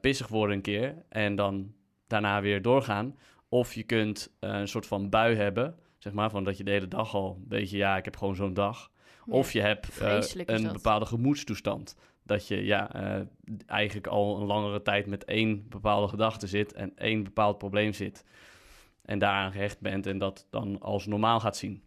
pissig worden een keer en dan daarna weer doorgaan. Of je kunt eh, een soort van bui hebben, zeg maar, van dat je de hele dag al een beetje, ja, ik heb gewoon zo'n dag. Ja. Of je hebt eh, een bepaalde gemoedstoestand. Dat je ja, eh, eigenlijk al een langere tijd met één bepaalde gedachte zit en één bepaald probleem zit. En daaraan gehecht bent en dat dan als normaal gaat zien.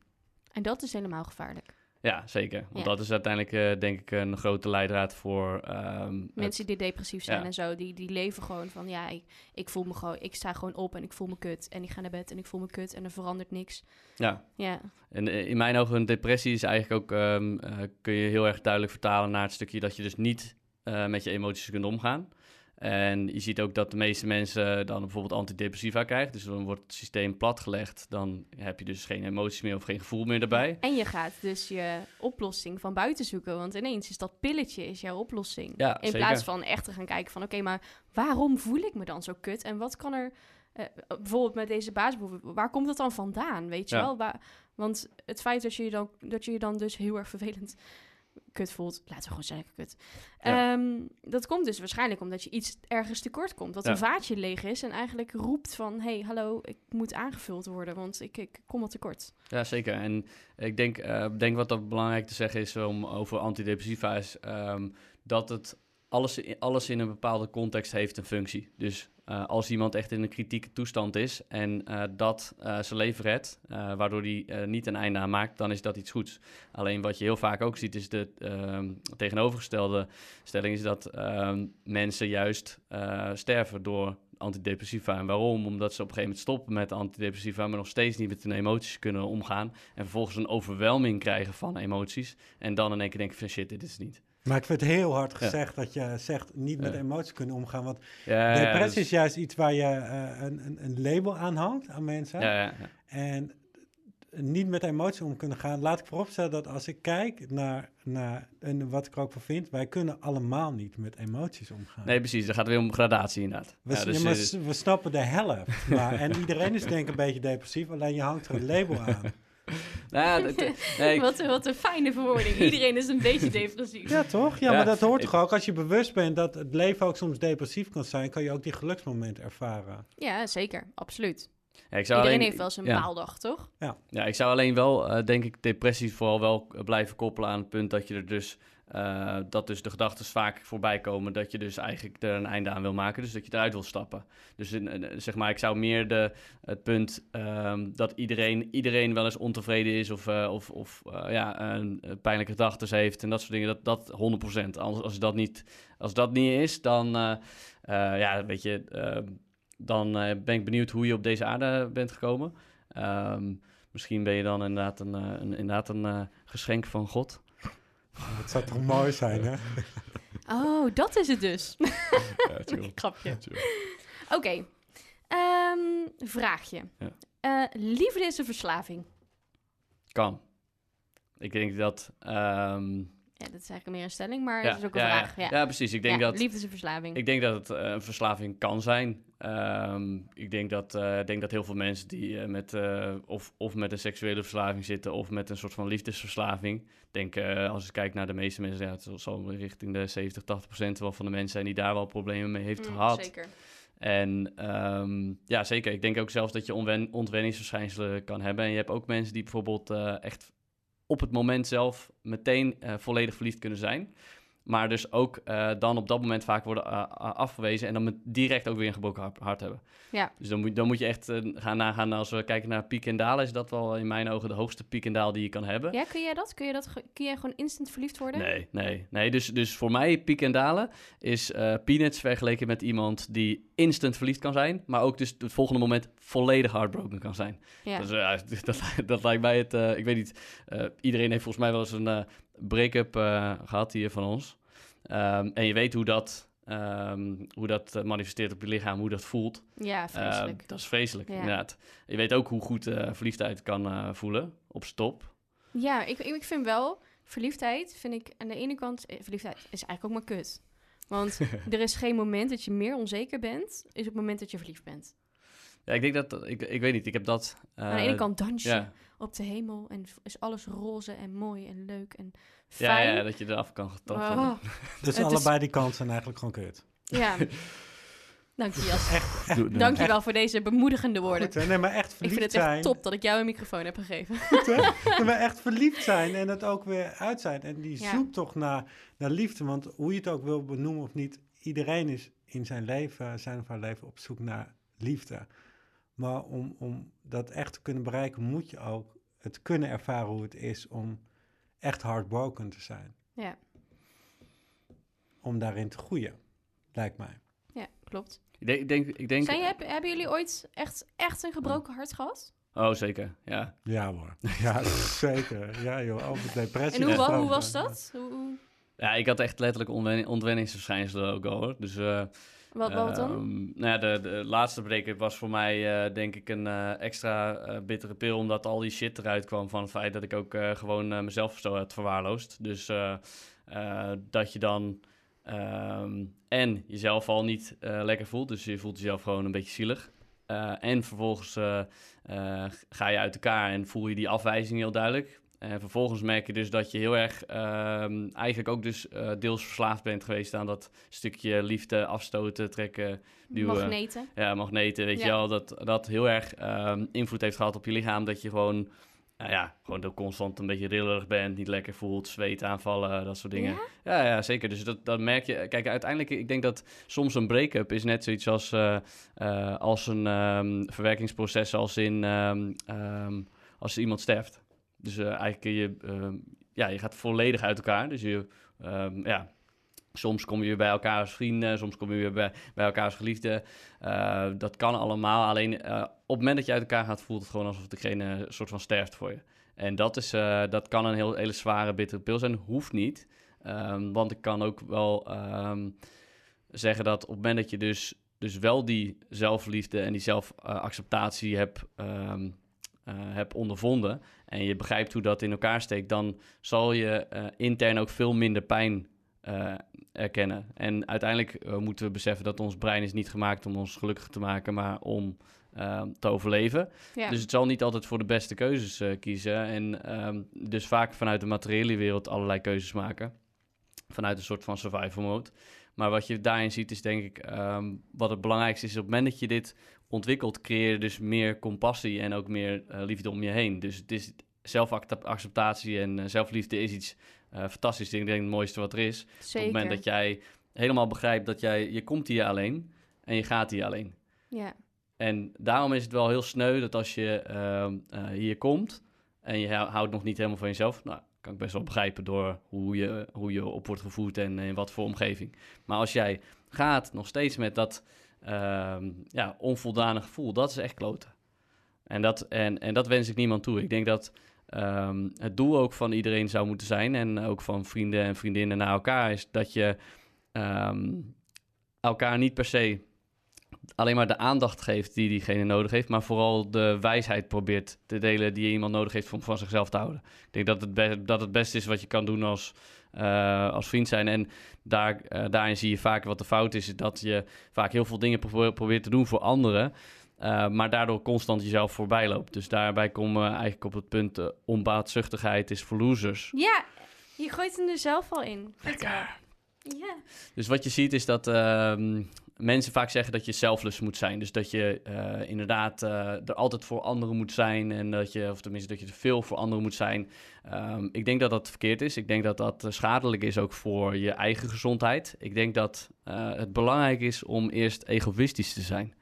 En dat is helemaal gevaarlijk. Ja, zeker. Want dat is uiteindelijk eh, denk ik een grote leidraad voor... ehm, het- Mensen die depressief zijn en zo, die, die leven gewoon van... Ja, ik, ik voel me gewoon... Ik sta gewoon op en ik voel me kut. En ik ga naar bed en ik voel me kut en er verandert niks. ja, Ja, en eh, in mijn ogen een depressie is eigenlijk ook... ehm, eh, kun je heel erg duidelijk vertalen naar het stukje dat je dus niet met je emoties kunt omgaan. En je ziet ook dat de meeste mensen dan bijvoorbeeld antidepressiva krijgen. Dus dan wordt het systeem platgelegd. Dan heb je dus geen emoties meer of geen gevoel meer daarbij. En je gaat dus je oplossing van buiten zoeken. Want ineens is dat pilletje is jouw oplossing. Ja, In zeker. plaats van echt te gaan kijken van... oké, maar waarom voel ik me dan zo kut? En wat kan er... eh, bijvoorbeeld met deze basisbehoeften... waar komt dat dan vandaan, weet je Ja. wel? Waar, want het feit dat je, je dan, dat je je dan dus heel erg vervelend kut voelt... laten we gewoon zeggen kut. Ja. Ehm, dat komt dus waarschijnlijk omdat je iets ergens tekort komt. Dat Ja. een vaatje leeg is en eigenlijk roept van... hé, hey, hallo, ik moet aangevuld worden, want ik, ik kom wat tekort. Ja, zeker. En ik denk, eh, denk wat dat belangrijk te zeggen is om over antidepressiva is ehm, dat het alles, alles in een bepaalde context heeft een functie. Dus eh, als iemand echt in een kritieke toestand is en eh, dat eh, zijn leven redt, waardoor hij niet een einde aan maakt, dan is dat iets goeds. Alleen wat je heel vaak ook ziet is de ehm, tegenovergestelde stelling is dat ehm, mensen juist sterven door antidepressiva. En waarom? Omdat ze op een gegeven moment stoppen met antidepressiva, maar nog steeds niet met hun emoties kunnen omgaan. En vervolgens een overwelming krijgen van emoties. En dan in één keer denken van shit, dit is het niet. Maar ik vind het heel hard Ja. gezegd dat je zegt niet met Ja. emoties kunnen omgaan. Want Ja, depressie dus- is juist iets waar je eh, een, een, een label aan hangt aan mensen. Ja, ja, ja. En niet met emoties om kunnen gaan. Laat ik vooropstellen dat als ik kijk naar, naar en wat ik er ook van vind, wij kunnen allemaal niet met emoties omgaan. Nee, precies. Dan gaat het weer om gradatie inderdaad. We, Ja, dus, maar we snappen de helft. Maar, en iedereen is denk ik een beetje depressief, alleen je hangt er een label aan. Nou ja, dat- dat- nee, ik- wat, wat een fijne verwoording. Iedereen is een beetje depressief. Ja, toch? Ja, Ja, maar dat hoort ik- toch ook? Als je bewust bent dat het leven ook soms depressief kan zijn, kan je ook die geluksmomenten ervaren. Ja, zeker. Absoluut. ja, ik zou Iedereen alleen, heeft wel zijn ja. baaldag, toch? Ja, ik zou alleen wel, eh, denk ik, depressie vooral wel eh, blijven koppelen aan het punt dat je er dus, eh, dat dus de gedachten vaak voorbij komen, dat je dus eigenlijk er een einde aan wil maken, dus dat je eruit wil stappen. Dus eh, zeg maar, ik zou meer de, het punt ehm, dat iedereen, iedereen wel eens ontevreden is of, eh, of, of ja, pijnlijke gedachten heeft en dat soort dingen, dat, dat 100%. Als, als, dat niet, als dat niet is, dan, ja, weet je, eh, dan ben ik benieuwd hoe je op deze aarde bent gekomen. Ehm, Misschien ben je dan inderdaad een, een, inderdaad een geschenk van God. Dat zou toch mooi zijn, hè? Oh, dat is het dus. Ja. Grapje. Chill. Oké. Ehm, vraagje. Ja. Eh, liefde is een verslaving. Kan. Ik denk dat... ehm, Ja, dat is eigenlijk meer een stelling, maar ja, het is ook een ja, vraag. Ja, Ja, ja, precies. Ik denk, Ja, dat, liefde is een verslaving. ik denk dat het eh, een verslaving kan zijn. Ehm, ik denk dat, eh, ik denk dat heel veel mensen die eh, met, eh, of, of met een seksuele verslaving zitten... of met een soort van liefdesverslaving... Ik denk, eh, als ik kijk naar de meeste mensen... Ja, het zal richting de 70, 80 procent wel van de mensen zijn... die daar wel problemen mee heeft Mm, gehad. Zeker. En ehm, ja, zeker. Ik denk ook zelfs dat je onwen ontwenningsverschijnselen kan hebben. En je hebt ook mensen die bijvoorbeeld echt op het moment zelf meteen volledig verliefd kunnen zijn. Maar dus ook eh, dan op dat moment vaak worden eh, afgewezen en dan met direct ook weer een gebroken hart, hebben. Ja. Dus dan moet, dan moet je echt eh, gaan nagaan, als we kijken naar piek en dalen, is dat wel in mijn ogen de hoogste piek en daal die je kan hebben. Ja, kun jij dat? Kun, je dat kun jij gewoon instant verliefd worden? Nee, nee, nee. Dus, dus voor mij piek en dalen is peanuts vergeleken met iemand die instant verliefd kan zijn, maar ook dus het volgende moment volledig heartbroken kan zijn. Ja. Dus, dat, dat lijkt mij het, ik weet niet, iedereen heeft volgens mij wel eens een break-up eh, gehad hier van ons. Ehm, en je weet hoe dat, ehm, hoe dat eh, manifesteert op je lichaam, hoe dat voelt. ja, vreselijk. Ehm, dat is vreselijk, Ja. inderdaad. Je weet ook hoe goed eh, verliefdheid kan voelen, op stop. ja, ik, ik vind wel, verliefdheid vind ik aan de ene kant, verliefdheid is eigenlijk ook maar kut. Want er is geen moment dat je meer onzeker bent, is het moment dat je verliefd bent. Ja, ik denk dat, ik, ik weet niet, ik heb dat... aan de eh, ene kant dans je Ja, op de hemel en is alles roze en mooi en leuk en ja, fijn. ja, dat je eraf kan. Oh, Dus Het is- allebei die kanten zijn eigenlijk gewoon kut. ja. Dank je, Jas. Dank je wel voor deze bemoedigende woorden. Goed, hè? Nee, maar echt Ik verliefd vind het echt zijn. top dat ik jou een microfoon heb gegeven. Goed, hè? Nee, maar echt verliefd zijn en het ook weer uit zijn. En die Ja. zoektocht naar, naar liefde. Want hoe je het ook wil benoemen of niet, iedereen is in zijn leven, zijn of haar leven op zoek naar liefde. Maar om, om dat echt te kunnen bereiken, moet je ook het kunnen ervaren hoe het is om echt heartbroken te zijn. Ja, Om daarin te groeien, lijkt mij. ja klopt. Ik denk, ik denk, ik denk Zijn je, heb- hebben jullie ooit echt, echt een gebroken hart gehad? Oh, zeker, ja. Ja hoor. Ja, zeker. Ja joh, over depressie. En hoe, hoe was dat? Hoe, hoe- Ja, ik had echt letterlijk ontwen ontwenningsverschijnselen ook al, hoor. Dus, eh, Wat, wat dan? Ehm, nou de, de laatste break was voor mij eh, denk ik een eh, extra eh, bittere pil, omdat al die shit eruit kwam van het feit dat ik ook gewoon mezelf zo had verwaarloosd. Dus dat je dan ehm, en jezelf al niet lekker voelt, dus je voelt jezelf gewoon een beetje zielig. En vervolgens ga je uit elkaar en voel je die afwijzing heel duidelijk. En vervolgens merk je dus dat je heel erg ehm, eigenlijk ook dus eh, deels verslaafd bent geweest aan dat stukje liefde, afstoten, trekken, duwen. Magneten. Ja, magneten, weet Ja. je wel. Dat dat heel erg ehm, invloed heeft gehad op je lichaam. Dat je gewoon, nou ja, gewoon constant een beetje rillerig bent, niet lekker voelt, zweet aanvallen, dat soort dingen. Ja? Ja, ja, zeker. Dus dat, dat merk je. Kijk, uiteindelijk, ik denk dat soms een break-up is net zoiets als, eh, eh, als een ehm, verwerkingsproces als in als iemand sterft. Dus eh, eigenlijk je, ehm, ja, je gaat volledig uit elkaar. Dus je, ehm, ja, soms kom je weer bij elkaar als vrienden, soms kom je weer bij, bij elkaar als geliefden. Eh, dat kan allemaal. Alleen eh, op het moment dat je uit elkaar gaat, voelt het gewoon alsof degene soort van sterft voor je. En dat, is, dat kan een heel, hele zware, bittere pil zijn. Hoeft niet. Ehm, want ik kan ook wel zeggen dat op het moment dat je dus, dus wel die zelfliefde en die zelfacceptatie hebt, hebt ondervonden en je begrijpt hoe dat in elkaar steekt, dan zal je eh, intern ook veel minder pijn eh, erkennen. En uiteindelijk eh, moeten we beseffen dat ons brein is niet gemaakt om ons gelukkig te maken, maar om te overleven. Ja. Dus het zal niet altijd voor de beste keuzes kiezen. En ehm, dus vaak vanuit de materiële wereld allerlei keuzes maken. Vanuit een soort van survival mode. Maar wat je daarin ziet is denk ik... ehm, wat het belangrijkste is, op het moment dat je dit ontwikkelt... creëer je dus meer compassie en ook meer eh, liefde om je heen. Dus het is zelfacceptatie en eh, zelfliefde is iets eh fantastisch. Ik denk het mooiste wat er is. Op het moment dat jij helemaal begrijpt dat jij... Je komt hier alleen en je gaat hier alleen. Ja. En daarom is het wel heel sneu dat als je ehm, eh, hier komt en je hou- houdt nog niet helemaal van jezelf, nou, kan ik best wel begrijpen door hoe je, hoe je op wordt gevoed en in wat voor omgeving. Maar als jij gaat nog steeds met dat ehm, ja, onvoldane gevoel, dat is echt kloten. En dat, en, en dat wens ik niemand toe. Ik denk dat ehm, het doel ook van iedereen zou moeten zijn, en ook van vrienden en vriendinnen naar elkaar, is dat je ehm, elkaar niet per se alleen maar de aandacht geeft die diegene nodig heeft, maar vooral de wijsheid probeert te delen die iemand nodig heeft om van zichzelf te houden. Ik denk dat het, be- dat het beste is wat je kan doen als, eh, als vriend zijn. En daar, eh, daarin zie je vaak wat de fout is, dat je vaak heel veel dingen probeert, te doen voor anderen, eh, maar daardoor constant jezelf voorbij loopt. Dus daarbij komen we eigenlijk op het punt, onbaatzuchtigheid is voor losers. ja, je gooit hem er zelf al in. Vertel. Ja. Dus wat je ziet is dat ehm, mensen vaak zeggen dat je selfless moet zijn. Dus dat je eh, inderdaad eh, er altijd voor anderen moet zijn. En dat je, of tenminste, dat je er veel voor anderen moet zijn. Ehm, ik denk dat dat verkeerd is. Ik denk dat dat eh, schadelijk is ook voor je eigen gezondheid. Ik denk dat het belangrijk is om eerst egoïstisch te zijn.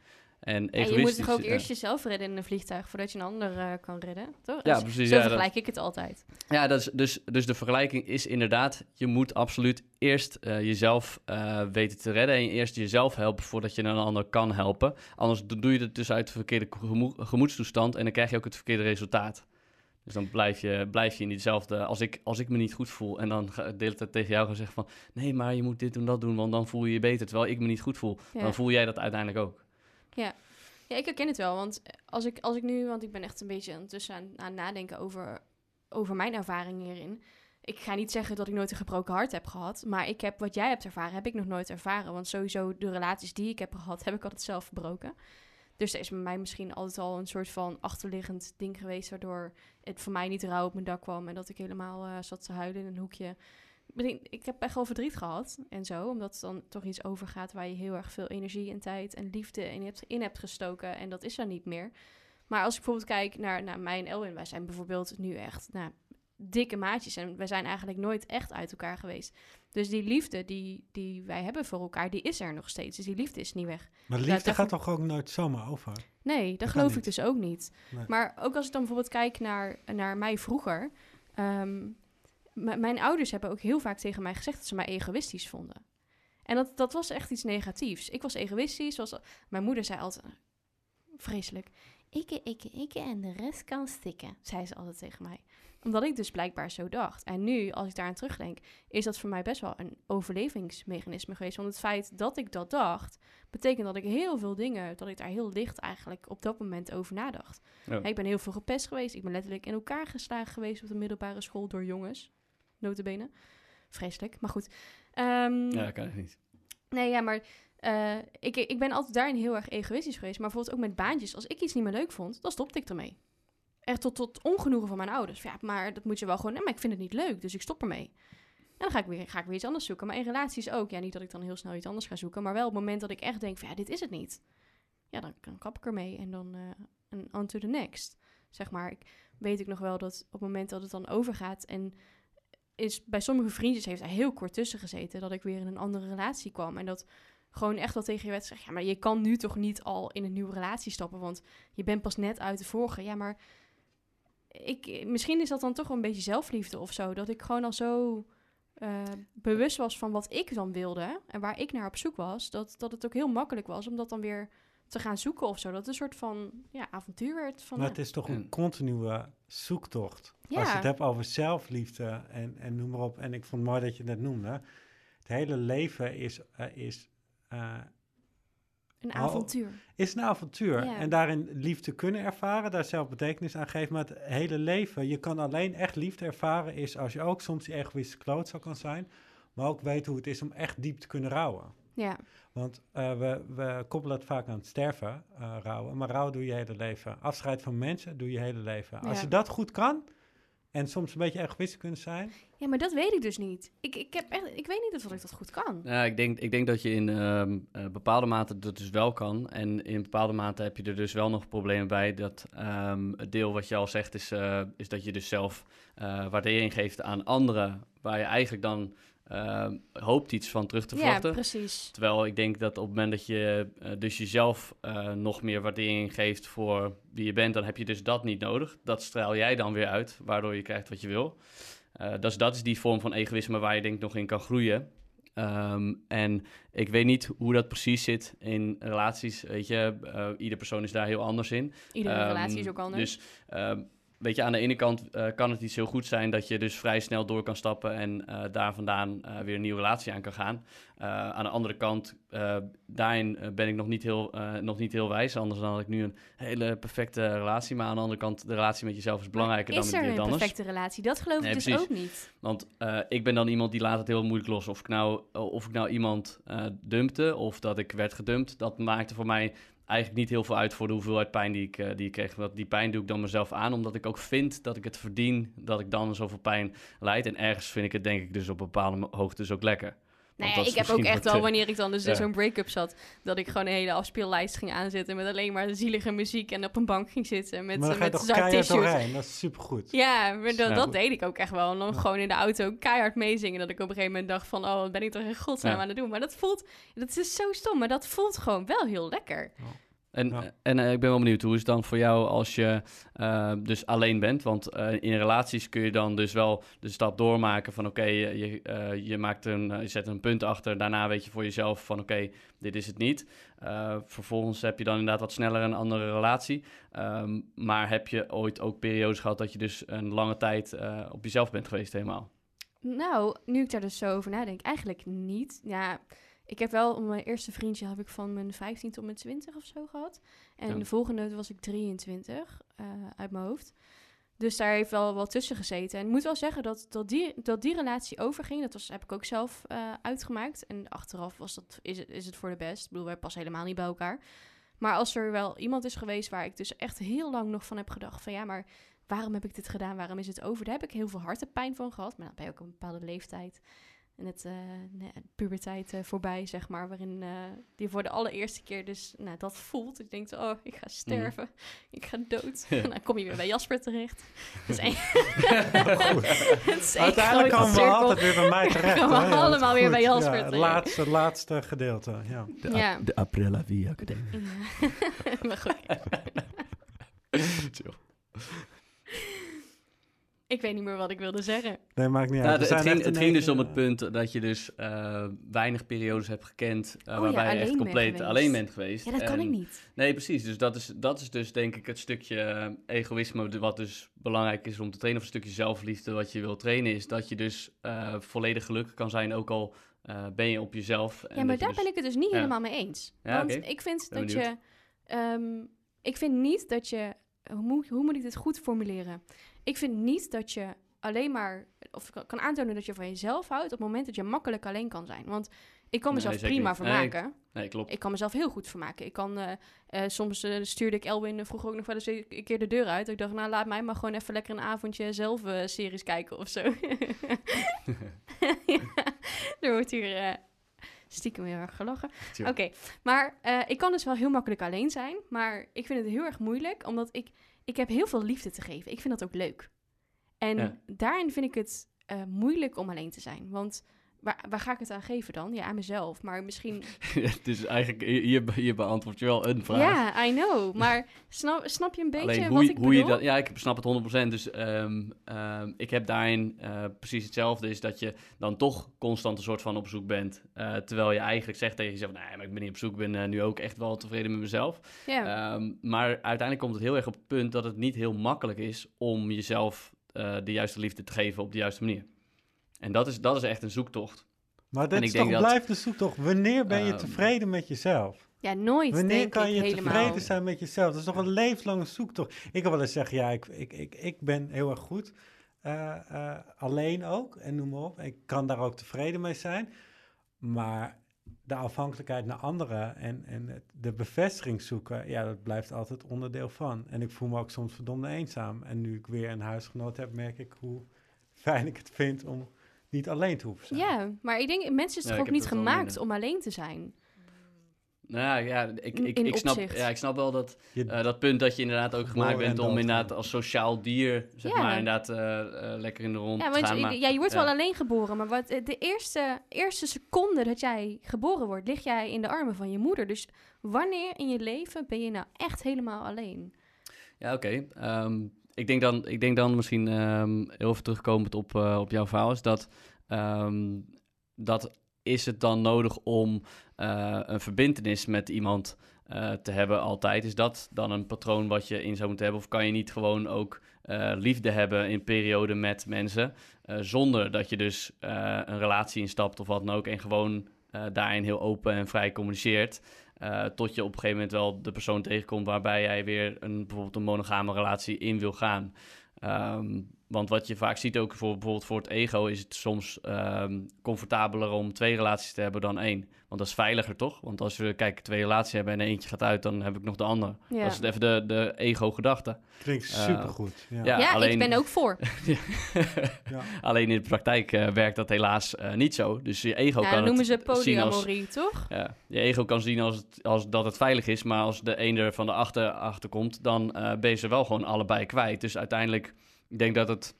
En Ja, je moet toch ook eerst jezelf redden in een vliegtuig voordat je een ander eh, kan redden, toch? Ja, Dus precies, Zo ja, dat- vergelijk ik het altijd. Ja, dat is, dus, dus de vergelijking is inderdaad, je moet absoluut eerst eh, jezelf eh, weten te redden en eerst jezelf helpen voordat je een ander kan helpen. Anders do- doe je het dus uit de verkeerde gemo- gemoedstoestand en dan krijg je ook het verkeerde resultaat. Dus dan blijf je, blijf je in diezelfde, als ik, als ik me niet goed voel en dan ga ik de hele tijd tegen jou gaan zeggen van, nee, maar je moet dit doen, dat doen, want dan voel je je beter, terwijl ik me niet goed voel. Ja. Dan voel jij dat uiteindelijk ook. Ja, ik herken het wel. Want als ik, als ik nu, want ik ben echt een beetje ondertussen aan, aan nadenken over, over mijn ervaring hierin. Ik ga niet zeggen dat ik nooit een gebroken hart heb gehad. Maar ik heb wat jij hebt ervaren, heb ik nog nooit ervaren. Want sowieso de relaties die ik heb gehad, heb ik altijd zelf verbroken. Dus er is bij mij misschien altijd al een soort van achterliggend ding geweest. Waardoor het voor mij niet rauw op mijn dak kwam. En dat ik helemaal eh, zat te huilen in een hoekje. Ik heb echt wel verdriet gehad en zo. Omdat het dan toch iets overgaat waar je heel erg veel energie en tijd en liefde in hebt, in hebt gestoken. En dat is er niet meer. Maar als ik bijvoorbeeld kijk naar, naar mij en Elwin. Wij zijn bijvoorbeeld nu echt nou, dikke maatjes. En wij zijn eigenlijk nooit echt uit elkaar geweest. Dus die liefde die, die wij hebben voor elkaar, die is er nog steeds. Dus die liefde is niet weg. Maar liefde gaat toch ook nooit zomaar over? Nee, dat geloof ik niet. dus ook niet. Nee. Maar ook als ik dan bijvoorbeeld kijk naar, naar mij vroeger. ehm, mijn ouders hebben ook heel vaak tegen mij gezegd dat ze mij egoïstisch vonden. En dat, dat was echt iets negatiefs. Ik was egoïstisch. Was, mijn moeder zei altijd, vreselijk. Ikke, ikke, ikke en de rest kan stikken, zei ze altijd tegen mij. Omdat ik dus blijkbaar zo dacht. En nu, als ik daaraan terugdenk, is dat voor mij best wel een overlevingsmechanisme geweest. Want het feit dat ik dat dacht, betekent dat ik heel veel dingen, dat ik daar heel licht eigenlijk op dat moment over nadacht. Ja. Ik ben heel veel gepest geweest. Ik ben letterlijk in elkaar geslagen geweest op de middelbare school door jongens. Notabene. Vreselijk, maar goed. Ehm, Ja, dat kan ik niet. Nee, ja, maar eh, ik, ik ben altijd daarin heel erg egoïstisch geweest. Maar bijvoorbeeld ook met baantjes. Als ik iets niet meer leuk vond, dan stopte ik ermee. Echt tot, tot ongenoegen van mijn ouders. Ja, maar dat moet je wel gewoon... Nee, maar ik vind het niet leuk, dus ik stop ermee. En dan ga ik, weer, ga ik weer iets anders zoeken. Maar in relaties ook. Ja, niet dat ik dan heel snel iets anders ga zoeken. Maar wel op het moment dat ik echt denk van... Ja, dit is het niet. Ja, dan, dan kap ik ermee. En dan en on to the next. Zeg maar. Ik weet ik nog wel dat op het moment dat het dan overgaat... En is bij sommige vriendjes heeft hij heel kort tussen gezeten... dat ik weer in een andere relatie kwam. En dat gewoon echt wel tegen je werd gezegd... ja, maar je kan nu toch niet al in een nieuwe relatie stappen... want je bent pas net uit de vorige. Ja, maar ik, misschien is dat dan toch wel een beetje zelfliefde of zo. Dat ik gewoon al zo eh, bewust was van wat ik dan wilde... en waar ik naar op zoek was... Dat, dat het ook heel makkelijk was om dat dan weer te gaan zoeken of zo. Dat het een soort van ja, avontuur werd. Van, Maar het is toch En- een continue zoektocht. Ja. Als je het hebt over zelfliefde en, en noem maar op. En ik vond het mooi dat je het net noemde. Het hele leven is, eh, is, eh, een oh, avontuur. is een avontuur. Ja. En daarin liefde kunnen ervaren, daar zelf betekenis aan geven. Maar het hele leven, je kan alleen echt liefde ervaren... is als je ook soms die egoïstische klootzak kan zijn... maar ook weet hoe het is om echt diep te kunnen rouwen. Ja, Want eh, we, we koppelen het vaak aan het sterven, eh, rouwen. Maar rouw doe je hele leven. Afscheid van mensen doe je hele leven. Als je dat goed kan... en soms een beetje egoïstisch kunt zijn... ja, maar dat weet ik dus niet. Ik, ik, heb echt, ik weet niet of ik dat goed kan. Ja, ik denk, ik denk dat je in ehm, eh, bepaalde mate dat dus wel kan. En in bepaalde mate heb je er dus wel nog problemen bij. Dat ehm, het deel wat je al zegt is, eh, is dat je dus zelf eh, waardering geeft aan anderen. Waar je eigenlijk dan ehm, hoopt iets van terug te Ja, verwachten. precies. Terwijl ik denk dat op het moment dat je eh, dus jezelf eh, nog meer waardering geeft voor wie je bent, dan heb je dus dat niet nodig. Dat straal jij dan weer uit, waardoor je krijgt wat je wil. Eh, dus dat is die vorm van egoïsme waar je denk ik nog in kan groeien. Ehm, en ik weet niet hoe dat precies zit in relaties. Weet je, eh ieder persoon is daar heel anders in. Iedere Ehm, relatie is ook anders. Dus ehm, weet je, aan de ene kant eh, kan het iets heel goed zijn dat je dus vrij snel door kan stappen en eh, daar vandaan eh, weer een nieuwe relatie aan kan gaan. Aan de andere kant, daarin ben ik nog niet, heel, nog niet heel wijs. Anders dan had ik nu een hele perfecte relatie. Maar aan de andere kant, de relatie met jezelf is belangrijker is dan er met een iemand anders. perfecte relatie? Dat geloof Nee, ik dus precies. ook niet. Want ik ben dan iemand die laat het heel moeilijk los. Of ik nou, of ik nou iemand dumpte of dat ik werd gedumpt. Dat maakte voor mij eigenlijk niet heel veel uit voor de hoeveelheid pijn die ik, eh, die ik kreeg. Want die pijn doe ik dan mezelf aan, omdat ik ook vind dat ik het verdien dat ik dan zoveel pijn leid. En ergens vind ik het denk ik dus op bepaalde hoogte ook lekker. Nou ja, dat ik heb ook echt wel, eh, wanneer ik dan dus in ja. zo'n break-up zat, dat ik gewoon een hele afspeellijst ging aanzetten met alleen maar zielige muziek en op een bank ging zitten met, maar dan eh, ga je met doorheen. Dat is supergoed. Ja, maar dat, Ja. dat deed ik ook echt wel. En dan gewoon in de auto keihard meezingen. Dat ik op een gegeven moment dacht van... oh, wat ben ik toch in godsnaam Ja. aan het doen. Maar dat voelt... Dat is zo stom, maar dat voelt gewoon wel heel lekker. En, Ja. en eh, ik ben wel benieuwd, hoe is het dan voor jou als je eh, dus alleen bent? Want eh, in relaties kun je dan dus wel de stap doormaken van oké, je, je, eh, je, maakt een, je zet een punt achter. Daarna weet je voor jezelf van oké, dit is het niet. Eh, vervolgens heb je dan inderdaad wat sneller een andere relatie. Ehm, maar heb je ooit ook periodes gehad dat je dus een lange tijd eh, op jezelf bent geweest helemaal? Nou, nu ik daar dus zo over nadenk, eigenlijk niet. Ja, ik heb wel mijn eerste vriendje heb ik van mijn 15 tot mijn 20 of zo gehad. En Ja. de volgende was ik 23 eh, uit mijn hoofd. Dus daar heeft wel wat tussen gezeten. En ik moet wel zeggen dat, dat, die, dat die relatie overging. Dat was, heb ik ook zelf eh, uitgemaakt. En achteraf was dat, is, het, is het voor de best. Ik bedoel, wij passen helemaal niet bij elkaar. Maar als er wel iemand is geweest waar ik dus echt heel lang nog van heb gedacht... van ja, maar waarom heb ik dit gedaan? Waarom is het over? Daar heb ik heel veel hartepijn van gehad. Maar dan ben je ook een bepaalde leeftijd. En het uh, puberteit uh, voorbij, zeg maar. Waarin uh, die voor de allereerste keer dus nou, dat voelt. Ik denk, oh, ik ga sterven. Mm. Ik ga dood. en dan kom je weer bij Jasper terecht. Dus een... Uiteindelijk komen we altijd weer bij mij terecht. We hè? Allemaal weer bij Jasper ja, het terecht. laatste, laatste gedeelte, ja. De, Ja. de Aprilla Vie Academie. Maar goed. Ik weet niet meer wat ik wilde zeggen. Nee, maakt niet Nou, uit. Het, zijn ging, het in ging dus om het eh, punt dat je dus eh, weinig periodes hebt gekend Oh eh, ja, waarbij je echt compleet alleen bent geweest. Ja, dat kan ik niet. Nee, precies. Dus dat is, dat is dus denk ik het stukje egoïsme wat dus belangrijk is om te trainen. Of een stukje zelfliefde wat je wil trainen is dat je dus eh, volledig gelukkig kan zijn ook al eh, ben je op jezelf. Ja, maar daar ben ik het dus niet ja. helemaal mee eens. Ja, Want oké. ik vind Ben dat benieuwd. je... ehm, ik vind niet dat je... Hoe moet, hoe moet ik dit goed formuleren? Ik vind niet dat je alleen maar... Of kan- aantonen dat je van jezelf houdt... op het moment dat je makkelijk alleen kan zijn. Want ik kan mezelf prima niet. Vermaken. Nee, klopt. Ik kan mezelf heel goed vermaken. Ik kan... eh, eh, soms eh, stuurde ik Elwin vroeger ook nog wel eens een keer de deur uit. Ik dacht, nou laat mij maar gewoon even lekker een avondje zelf series kijken of zo. ja, er wordt hier stiekem heel erg gelachen. Oké, maar ik kan dus wel heel makkelijk alleen zijn. Maar ik vind het heel erg moeilijk, omdat ik, ik heb heel veel liefde te geven. Ik vind dat ook leuk. En Ja. daarin vind ik het eh, moeilijk om alleen te zijn. Want waar, waar ga ik het aan geven dan? Ja, aan mezelf. Maar misschien... dus eigenlijk, hier, hier beantwoord je wel een vraag. Ja, I know. Maar snap, snap je een beetje Alleen hoe, wat je- ik hoe je dat... Ja, ik snap het 100%. Dus ehm, ehm, ik heb daarin eh, precies hetzelfde. Is dat je dan toch constant een soort van op zoek bent. eh, terwijl je eigenlijk zegt tegen jezelf... Nee, maar ik ben niet op zoek. Ik ben eh, nu ook echt wel tevreden met mezelf. Ja. Ehm, maar uiteindelijk komt het heel erg op het punt... dat het niet heel makkelijk is om jezelf de juiste liefde te geven op de juiste manier. En dat is, dat is echt een zoektocht. Maar En ik is denk toch dat- blijft de zoektocht. Wanneer ben je Ehm, tevreden met jezelf? ja, nooit Wanneer denk kan ik je helemaal. tevreden zijn met jezelf? Dat is toch een levenslange zoektocht. Ik kan wel eens zeggen, ja, ik, ik, ik, ik ben heel erg goed. eh, eh, alleen ook, en noem maar op. Ik kan daar ook tevreden mee zijn. Maar de afhankelijkheid naar anderen en, en de bevestiging zoeken, ja, dat blijft altijd onderdeel van. En ik voel me ook soms verdomde eenzaam. En nu ik weer een huisgenoot heb, merk ik hoe fijn ik het vind om niet alleen te hoeven zijn. Ja, maar ik denk, mensen is toch ook niet gemaakt om alleen te zijn? Nou ja, ik, ik, ik, snap, ja, ik snap wel dat... Eh, dat punt dat je inderdaad ook gemaakt bent om inderdaad als sociaal dier, zeg Ja. maar, inderdaad eh, eh, lekker in de rond Ja, te want gaan. je, maar- ja, je wordt ja. wel alleen geboren, maar wat, de eerste, eerste seconde dat jij geboren wordt, lig jij in de armen van je moeder. Dus wanneer in je leven ben je nou echt helemaal alleen? Ja, oké. Ehm, ik, denk dan, ik denk dan misschien ehm, heel even terugkomend op, eh, op jouw verhaal, is dat, ehm, dat is het dan nodig om eh, een verbintenis met iemand eh, te hebben altijd? Is dat dan een patroon wat je in zou moeten hebben? Of kan je niet gewoon ook liefde hebben in perioden met mensen, zonder dat je dus een relatie instapt of wat dan ook, en gewoon daarin heel open en vrij communiceert? Eh, tot je op een gegeven moment wel de persoon tegenkomt waarbij jij weer een, bijvoorbeeld een monogame relatie in wil gaan. Ehm, want wat je vaak ziet ook voor, bijvoorbeeld voor het ego is het soms ehm, comfortabeler om twee relaties te hebben dan één. Want dat is veiliger toch? Want als we kijk, twee relaties hebben en eentje gaat uit, dan heb ik nog de andere. Ja, Dat is even de, de ego-gedachte. Klinkt Eh, supergoed. ja. ja. ja alleen- ik ben ook voor. Ja. Alleen in de praktijk eh, werkt dat helaas eh, niet zo. Dus je ego Ja, kan dat noemen het ze zien als polyamorie, toch? Ja, je ego kan zien als, het, als dat het veilig is, maar als de een er van de achter, achter komt, dan eh, ben je ze wel gewoon allebei kwijt. Dus uiteindelijk, ik denk dat het,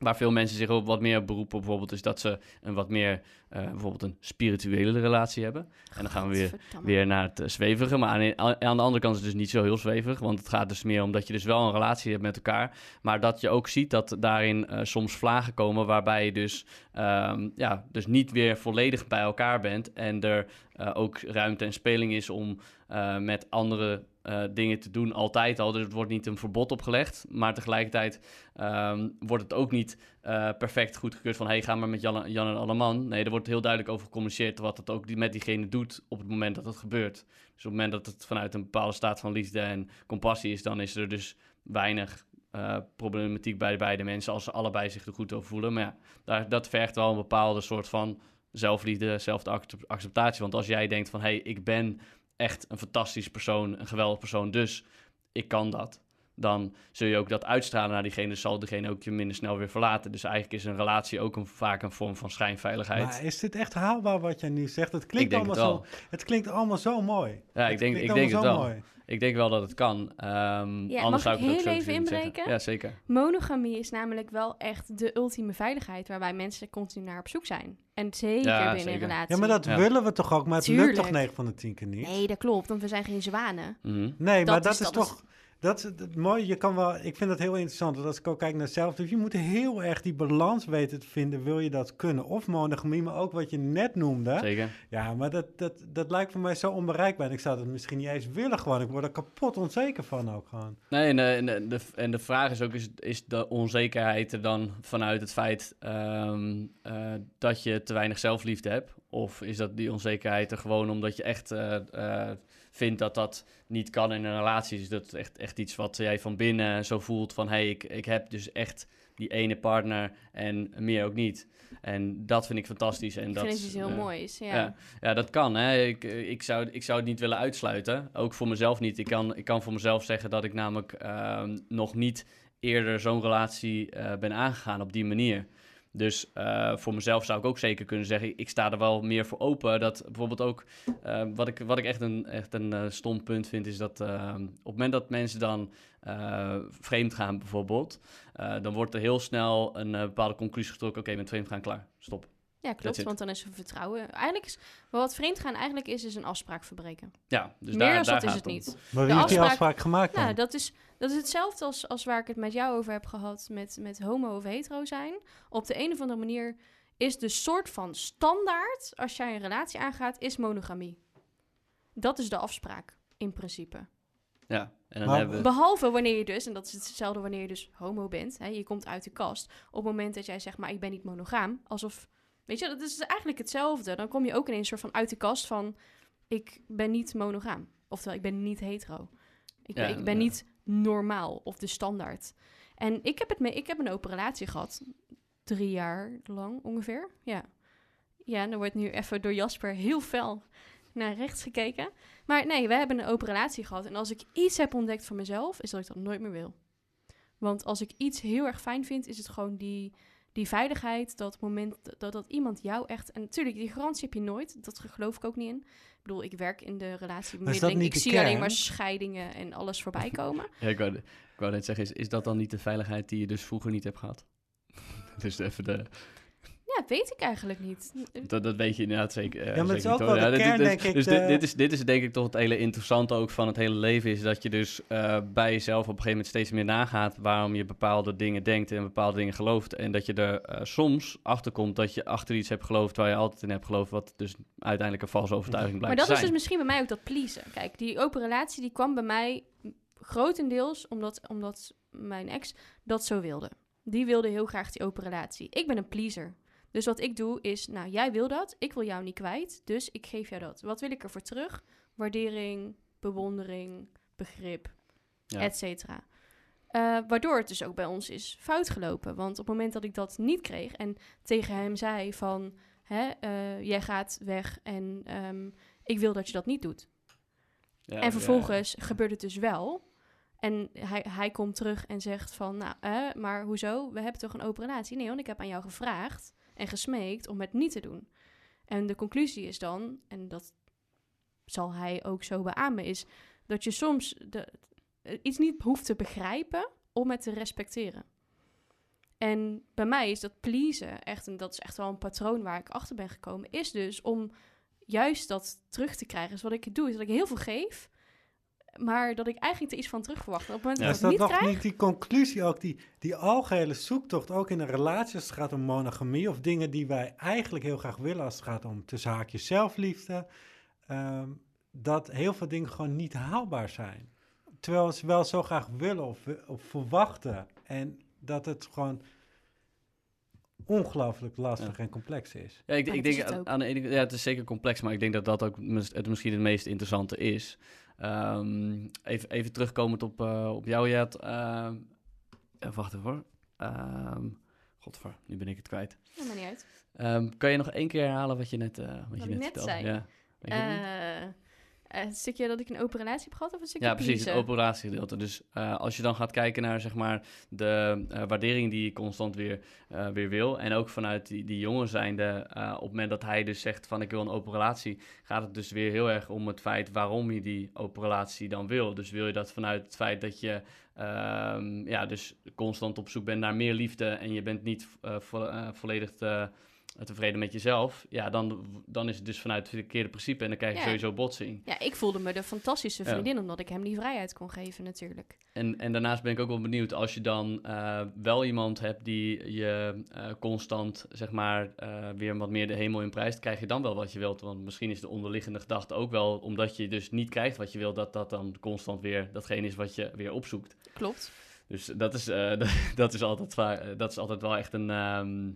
waar veel mensen zich op wat meer beroepen bijvoorbeeld, is dat ze een wat meer, eh, bijvoorbeeld een spirituele relatie hebben. En dan gaan we weer, weer naar het eh, zwevige, maar aan, aan de andere kant is het dus niet zo heel zweverig, want het gaat dus meer om dat je dus wel een relatie hebt met elkaar, maar dat je ook ziet dat daarin eh, soms vlagen komen waarbij je dus, ehm, ja, dus niet weer volledig bij elkaar bent en er ook ruimte en speling is om met andere eh, dingen te doen altijd al. Dus het wordt niet een verbod opgelegd, maar tegelijkertijd ehm, wordt het ook niet eh, perfect goedgekeurd van hey, ga maar met Jan, en Alleman. Nee, er wordt heel duidelijk over gecommuniceerd wat het ook die, met diegene doet op het moment dat het gebeurt. Dus op het moment dat het vanuit een bepaalde staat van liefde en compassie is, dan is er dus weinig eh, problematiek bij beide mensen als ze allebei zich er goed over voelen. Maar ja, daar, dat vergt wel een bepaalde soort van zelfliefde, zelfacceptatie. Want als jij denkt van, hé, hey, ik ben echt een fantastisch persoon, een geweldig persoon, dus ik kan dat. Dan zul je ook dat uitstralen naar diegene, zal diegene ook je minder snel weer verlaten. Dus eigenlijk is een relatie ook een, vaak een vorm van schijnveiligheid. Maar is dit echt haalbaar wat jij nu zegt? Het klinkt, het allemaal, wel. zo, het klinkt allemaal zo mooi. Ja, ik Het denk, ik denk het wel. mooi. Ik denk wel dat het kan. Ehm Ja, anders mag zou ik ik het ook heel zo even zeggen. inbreken? Ja, zeker. Monogamie is namelijk wel echt de ultieme veiligheid waarbij mensen continu naar op zoek zijn. En zeker Ja, binnen zeker. een relatie. Ja, maar dat Ja. willen we toch ook, maar het lukt toch Tuurlijk. 9 van de 10 keer niet? Nee, dat klopt, want we zijn geen zwanen. Mhm. Nee, maar is, dat is- toch... dat is het mooie. Je kan wel, ik vind dat heel interessant. Want als ik ook kijk naar zelfliefde, je moet heel erg die balans weten te vinden. Wil je dat kunnen? Of monogamie, maar ook wat je net noemde. Zeker. Ja, maar dat, dat, dat lijkt voor mij zo onbereikbaar. En ik zou dat misschien niet eens willen gewoon. Ik word er kapot onzeker van ook gewoon. Nee, en, eh, en, de, de, en de vraag is ook, is, is de onzekerheid er dan vanuit het feit ehm, eh, dat je te weinig zelfliefde hebt? Of is dat die onzekerheid er gewoon omdat je echt eh, eh, vindt dat dat niet kan in een relatie? Is dat echt, echt iets wat jij van binnen zo voelt van... hé, hey, ik, ik heb dus echt die ene partner en meer ook niet. En dat vind ik fantastisch. En Ik dat, vind het iets heel eh, moois. Ja. Ja. ja, dat kan. Hè. Ik, ik, zou, ik zou het niet willen uitsluiten. Ook voor mezelf niet. Ik kan, ik kan voor mezelf zeggen dat ik namelijk ehm, nog niet eerder zo'n relatie eh, ben aangegaan op die manier. Dus eh, voor mezelf zou ik ook zeker kunnen zeggen, ik sta er wel meer voor open. Dat bijvoorbeeld ook, eh, wat, ik, wat ik echt een, echt een eh, stom punt vind, is dat op het moment dat mensen dan vreemd gaan bijvoorbeeld, dan wordt er heel snel een bepaalde conclusie getrokken. Oké, met vreemd gaan, klaar, stop. Ja, klopt. Want dan is er vertrouwen. Eigenlijk is wat vreemdgaan eigenlijk is, is een afspraak verbreken. Ja, dus Meer daar, dan daar dat is het om. niet. Maar De wie heeft die afspraak- afspraak gemaakt dan? Nou, dat is, dat is hetzelfde als, als waar ik het met jou over heb gehad met, met homo of hetero zijn. Op de een of andere manier is de soort van standaard, als jij een relatie aangaat, is monogamie. Dat is de afspraak, in principe. Ja, en dan Maar- hebben we... Behalve wanneer je dus, en dat is hetzelfde wanneer je dus homo bent, hè, je komt uit de kast. Op het moment dat jij zegt, maar ik ben niet monogaam, alsof, weet je, dat is eigenlijk hetzelfde. Dan kom je ook ineens soort van uit de kast van, ik ben niet monogaam. Oftewel, ik ben niet hetero. Ik ben, Ja, ik ben ja. niet normaal of de standaard. En ik heb, het mee, ik heb een operatie gehad, drie jaar lang ongeveer. Ja, ja en er wordt nu even door Jasper heel fel naar rechts gekeken. Maar nee, we hebben een operatie gehad. En als ik iets heb ontdekt van mezelf, is dat ik dat nooit meer wil. Want als ik iets heel erg fijn vind, is het gewoon die, die veiligheid. Dat het moment dat, dat iemand jou echt... En natuurlijk, die garantie heb je nooit. Dat geloof ik ook niet in. Ik bedoel, ik werk in de relatie Maar is dat Ik zie alleen maar scheidingen en alles voorbij komen. Ja, ik wou, ik wou net zeggen, is, is dat dan niet de veiligheid die je dus vroeger niet hebt gehad? dus even de, Ja, weet ik eigenlijk niet. dat, dat weet je inderdaad zeker. eh, Ja, maar het is ook wel de kern, dit- denk ik, Dus de- dit, dit, is, dit is denk ik toch het hele interessante ook van het hele leven, is dat je dus eh, bij jezelf op een gegeven moment steeds meer nagaat waarom je bepaalde dingen denkt en bepaalde dingen gelooft. En dat je er eh, soms achter komt dat je achter iets hebt geloofd waar je altijd in hebt geloofd, wat dus uiteindelijk een valse overtuiging Maar blijkt dat is dus misschien bij mij ook dat pleasen. Kijk, die open relatie die kwam bij mij grotendeels omdat, omdat mijn ex dat zo wilde. Die wilde heel graag die open relatie. Ik ben een pleaser. Dus wat ik doe is, nou, jij wil dat, ik wil jou niet kwijt, dus ik geef jou dat. Wat wil ik ervoor terug? Waardering, bewondering, begrip, Ja. et cetera. Eh, waardoor het dus ook bij ons is fout gelopen. Want op het moment dat ik dat niet kreeg en tegen hem zei van... Hè, eh, jij gaat weg en ehm, ik wil dat je dat niet doet. Ja, en vervolgens gebeurt het dus wel. En hij, hij komt terug en zegt van... Nou, eh, maar hoezo? We hebben toch een open relatie? Nee, want ik heb aan jou gevraagd en gesmeekt om het niet te doen. En de conclusie is dan, en dat zal hij ook zo beamen... is dat je soms de, iets niet hoeft te begrijpen om het te respecteren. En bij mij is dat pleasen echt, en dat is echt wel een patroon waar ik achter ben gekomen, is dus om juist dat terug te krijgen. Dus wat ik doe, is dat ik heel veel geef, maar dat ik eigenlijk er iets van terug verwacht. Op het moment Ja, dat ik het niet nog krijg, niet die conclusie ook, die, die algehele zoektocht, ook in een relatie als het gaat om monogamie of dingen die wij eigenlijk heel graag willen als het gaat om tussen haakjes zelfliefde, ehm, dat heel veel dingen gewoon niet haalbaar zijn. Terwijl we ze wel zo graag willen of, of verwachten en dat het gewoon ongelooflijk lastig en complex is. Ja, ik, ik denk het aan- de ene kant, ja, het is zeker complex, maar ik denk dat dat ook mis- het misschien het meest interessante is. Ehm, even, even terugkomend op, eh, op jou, Jet. Ehm, eh, wacht even hoor. Ehm godver, nu ben ik het kwijt. Ja, maakt niet uit. Ehm, kan je nog één keer herhalen wat je net, eh wat je Wat net zei? Ja. Eh, het stukje dat ik een open relatie heb gehad of een stukje Ja, precies, het pleasen? operatiegedeelte. Dus eh, als je dan gaat kijken naar zeg maar, de eh, waardering die je constant weer, weer wil... en ook vanuit die, die jongen zijnde, op het moment dat hij dus zegt van ik wil een open relatie... gaat het dus weer heel erg om het feit waarom je die open relatie dan wil. Dus wil je dat vanuit het feit dat je ehm, ja, dus constant op zoek bent naar meer liefde... en je bent niet vo- volledig te, tevreden met jezelf, ja, dan, dan is het dus vanuit het verkeerde principe en dan krijg je Ja. sowieso botsing. Ja, ik voelde me de fantastische Ja. vriendin omdat ik hem die vrijheid kon geven natuurlijk. En, en daarnaast ben ik ook wel benieuwd als je dan eh, wel iemand hebt die je eh, constant, zeg maar, eh, weer wat meer de hemel in prijst, krijg je dan wel wat je wilt? Want misschien is de onderliggende gedachte ook wel, omdat je dus niet krijgt wat je wil, dat dat dan constant weer datgene is wat je weer opzoekt. Klopt. Dus dat is, eh, dat is, altijd, dat is altijd wel echt een, ehm,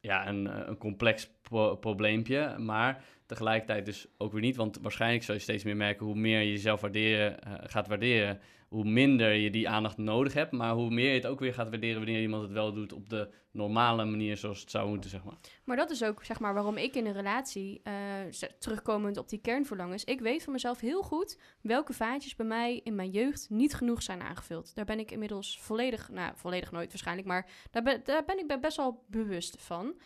ja, een, eh, een complex pro- probleempje. Maar tegelijkertijd dus ook weer niet. Want waarschijnlijk zal je steeds meer merken hoe meer je jezelf waarderen, eh, gaat waarderen, hoe minder je die aandacht nodig hebt. Maar hoe meer je het ook weer gaat waarderen wanneer iemand het wel doet op de normale manier zoals het zou moeten, zeg maar. Maar dat is ook zeg maar waarom ik in een relatie, z- terugkomend op die kernverlangens, ik weet van mezelf heel goed welke vaatjes bij mij in mijn jeugd niet genoeg zijn aangevuld. Daar ben ik inmiddels volledig, nou volledig nooit waarschijnlijk, maar daar ben, daar ben ik be- best wel bewust van.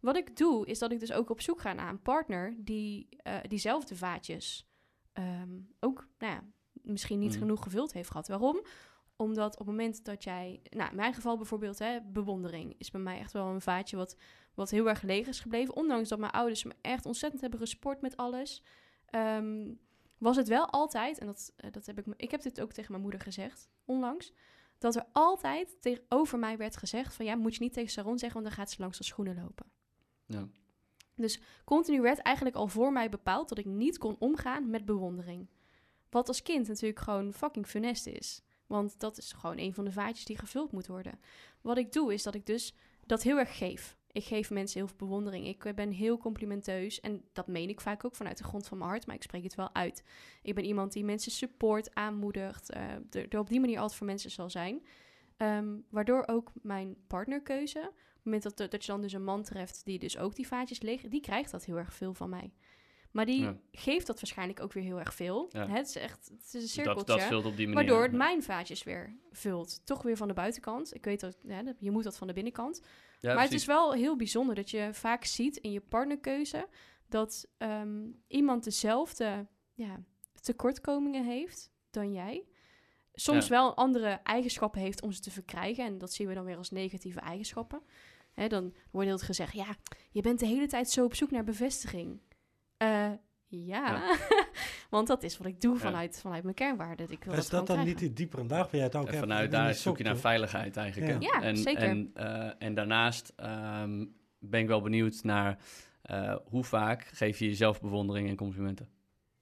Wat ik doe, is dat ik dus ook op zoek ga naar een partner die eh, diezelfde vaatjes ehm, ook, nou ja, misschien niet Mhm. genoeg gevuld heeft gehad. Waarom? Omdat op het moment dat jij, nou in mijn geval bijvoorbeeld, hè, bewondering is bij mij echt wel een vaatje wat, wat heel erg gelegen is gebleven. Ondanks dat mijn ouders me echt ontzettend hebben gesport met alles. ehm, was het wel altijd, en dat, eh, dat heb ik, ik heb dit ook tegen mijn moeder gezegd, onlangs, dat er altijd tegenover mij werd gezegd van ja, moet je niet tegen Sharon zeggen, want dan gaat ze langs de schoenen lopen. Ja. Continu werd eigenlijk al voor mij bepaald dat ik niet kon omgaan met bewondering. Wat als kind natuurlijk gewoon fucking funest is. Want dat is gewoon een van de vaatjes die gevuld moet worden. Wat ik doe is dat ik dus dat heel erg geef. Ik geef mensen heel veel bewondering. Ik eh, ben heel complimenteus. En dat meen ik vaak ook vanuit de grond van mijn hart. Maar ik spreek het wel uit. Ik ben iemand die mensen support, aanmoedigt. er, er op die manier altijd voor mensen zal zijn. Ehm, waardoor ook mijn partnerkeuze... Op het moment dat, dat je dan dus een man treft die dus ook die vaatjes leeg... die krijgt dat heel erg veel van mij. Maar die Ja. geeft dat waarschijnlijk ook weer heel erg veel. Ja. Het is echt het is een cirkeltje. Dat, dat vult op die manier. Waardoor het mijn vaatjes weer vult. Toch weer van de buitenkant. Ik weet dat ja, je moet dat van de binnenkant. Maar het is wel heel bijzonder dat je vaak ziet in je partnerkeuze dat ehm, iemand dezelfde ja, tekortkomingen heeft dan jij. Soms wel andere eigenschappen heeft om ze te verkrijgen. En dat zien we dan weer als negatieve eigenschappen. Hè, dan wordt heel gezegd, ja, je bent de hele tijd zo op zoek naar bevestiging. Eh, ja, want dat is wat ik doe Ja. vanuit, vanuit mijn kernwaarden. Ik wil is dat dan krijgen. niet die diepere laag waar jij het ook En hebt? vanuit daar zoek je naar veiligheid eigenlijk. Ja. en, zeker. En, eh, en daarnaast ehm, ben ik wel benieuwd naar eh, hoe vaak geef je jezelf bewondering en complimenten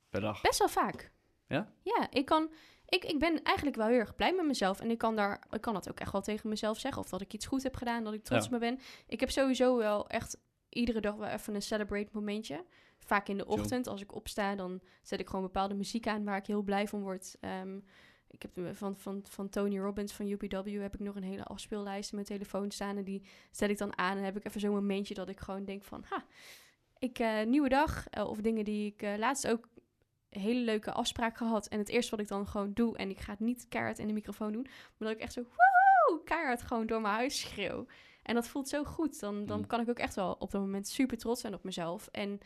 per dag. Best wel vaak. Ja? Ja, ik kan... Ik, ik ben eigenlijk wel heel erg blij met mezelf. En ik kan, daar, ik kan dat ook echt wel tegen mezelf zeggen. Of dat ik iets goed heb gedaan, dat ik trots Ja. op me ben. Ik heb sowieso wel echt iedere dag wel even een celebrate momentje. Vaak in de ochtend, als ik opsta, dan zet ik gewoon bepaalde muziek aan waar ik heel blij van word. Ehm, ik heb van, van, van Tony Robbins van UPW heb ik nog een hele afspeellijst in mijn telefoon staan. En die zet ik dan aan. En heb ik even zo'n momentje dat ik gewoon denk van... Ha, ik, eh, nieuwe dag. eh, of dingen die ik eh, laatst ook een hele leuke afspraak gehad. En het eerste wat ik dan gewoon doe, en ik ga het niet keihard in de microfoon doen, maar dat ik echt zo woehoe, keihard gewoon door mijn huis schreeuw. En dat voelt zo goed. Dan, dan Mm. kan ik ook echt wel op dat moment super trots zijn op mezelf. En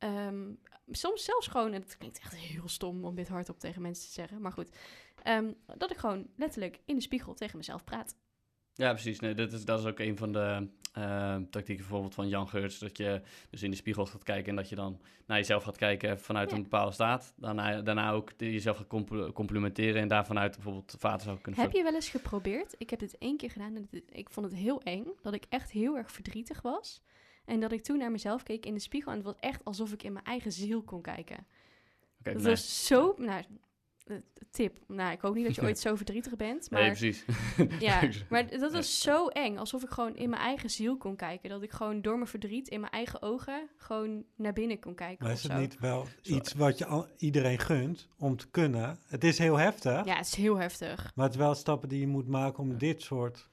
ehm, soms zelfs gewoon, en het klinkt echt heel stom om dit hardop tegen mensen te zeggen, maar goed, ehm, dat ik gewoon letterlijk in de spiegel tegen mezelf praat. Ja, precies. Nee, dat, is, dat is ook een van de eh, tactieken bijvoorbeeld van Jan Geurts. Dat je dus in de spiegel gaat kijken en dat je dan naar jezelf gaat kijken vanuit Ja. een bepaalde staat. Daarna, daarna ook jezelf gaat compl- complimenteren en daar vanuit bijvoorbeeld vaten zou kunnen Heb je wel eens geprobeerd? Ik heb dit één keer gedaan en ik vond het heel eng. Dat ik echt heel erg verdrietig was. En dat ik toen naar mezelf keek in de spiegel. En het was echt alsof ik in mijn eigen ziel kon kijken. Oké, dat nee. was zo... Nou, eh, tip. Nou, ik hoop niet dat je ooit zo verdrietig bent. Maar, Nee, precies. ja, maar dat was zo eng. Alsof ik gewoon in mijn eigen ziel kon kijken. Dat ik gewoon door mijn verdriet in mijn eigen ogen gewoon naar binnen kon kijken. Maar is het zo. niet wel iets wat je al, iedereen gunt om te kunnen? Het is heel heftig, Ja, het is heel heftig. maar het is wel stappen die je moet maken om dit soort...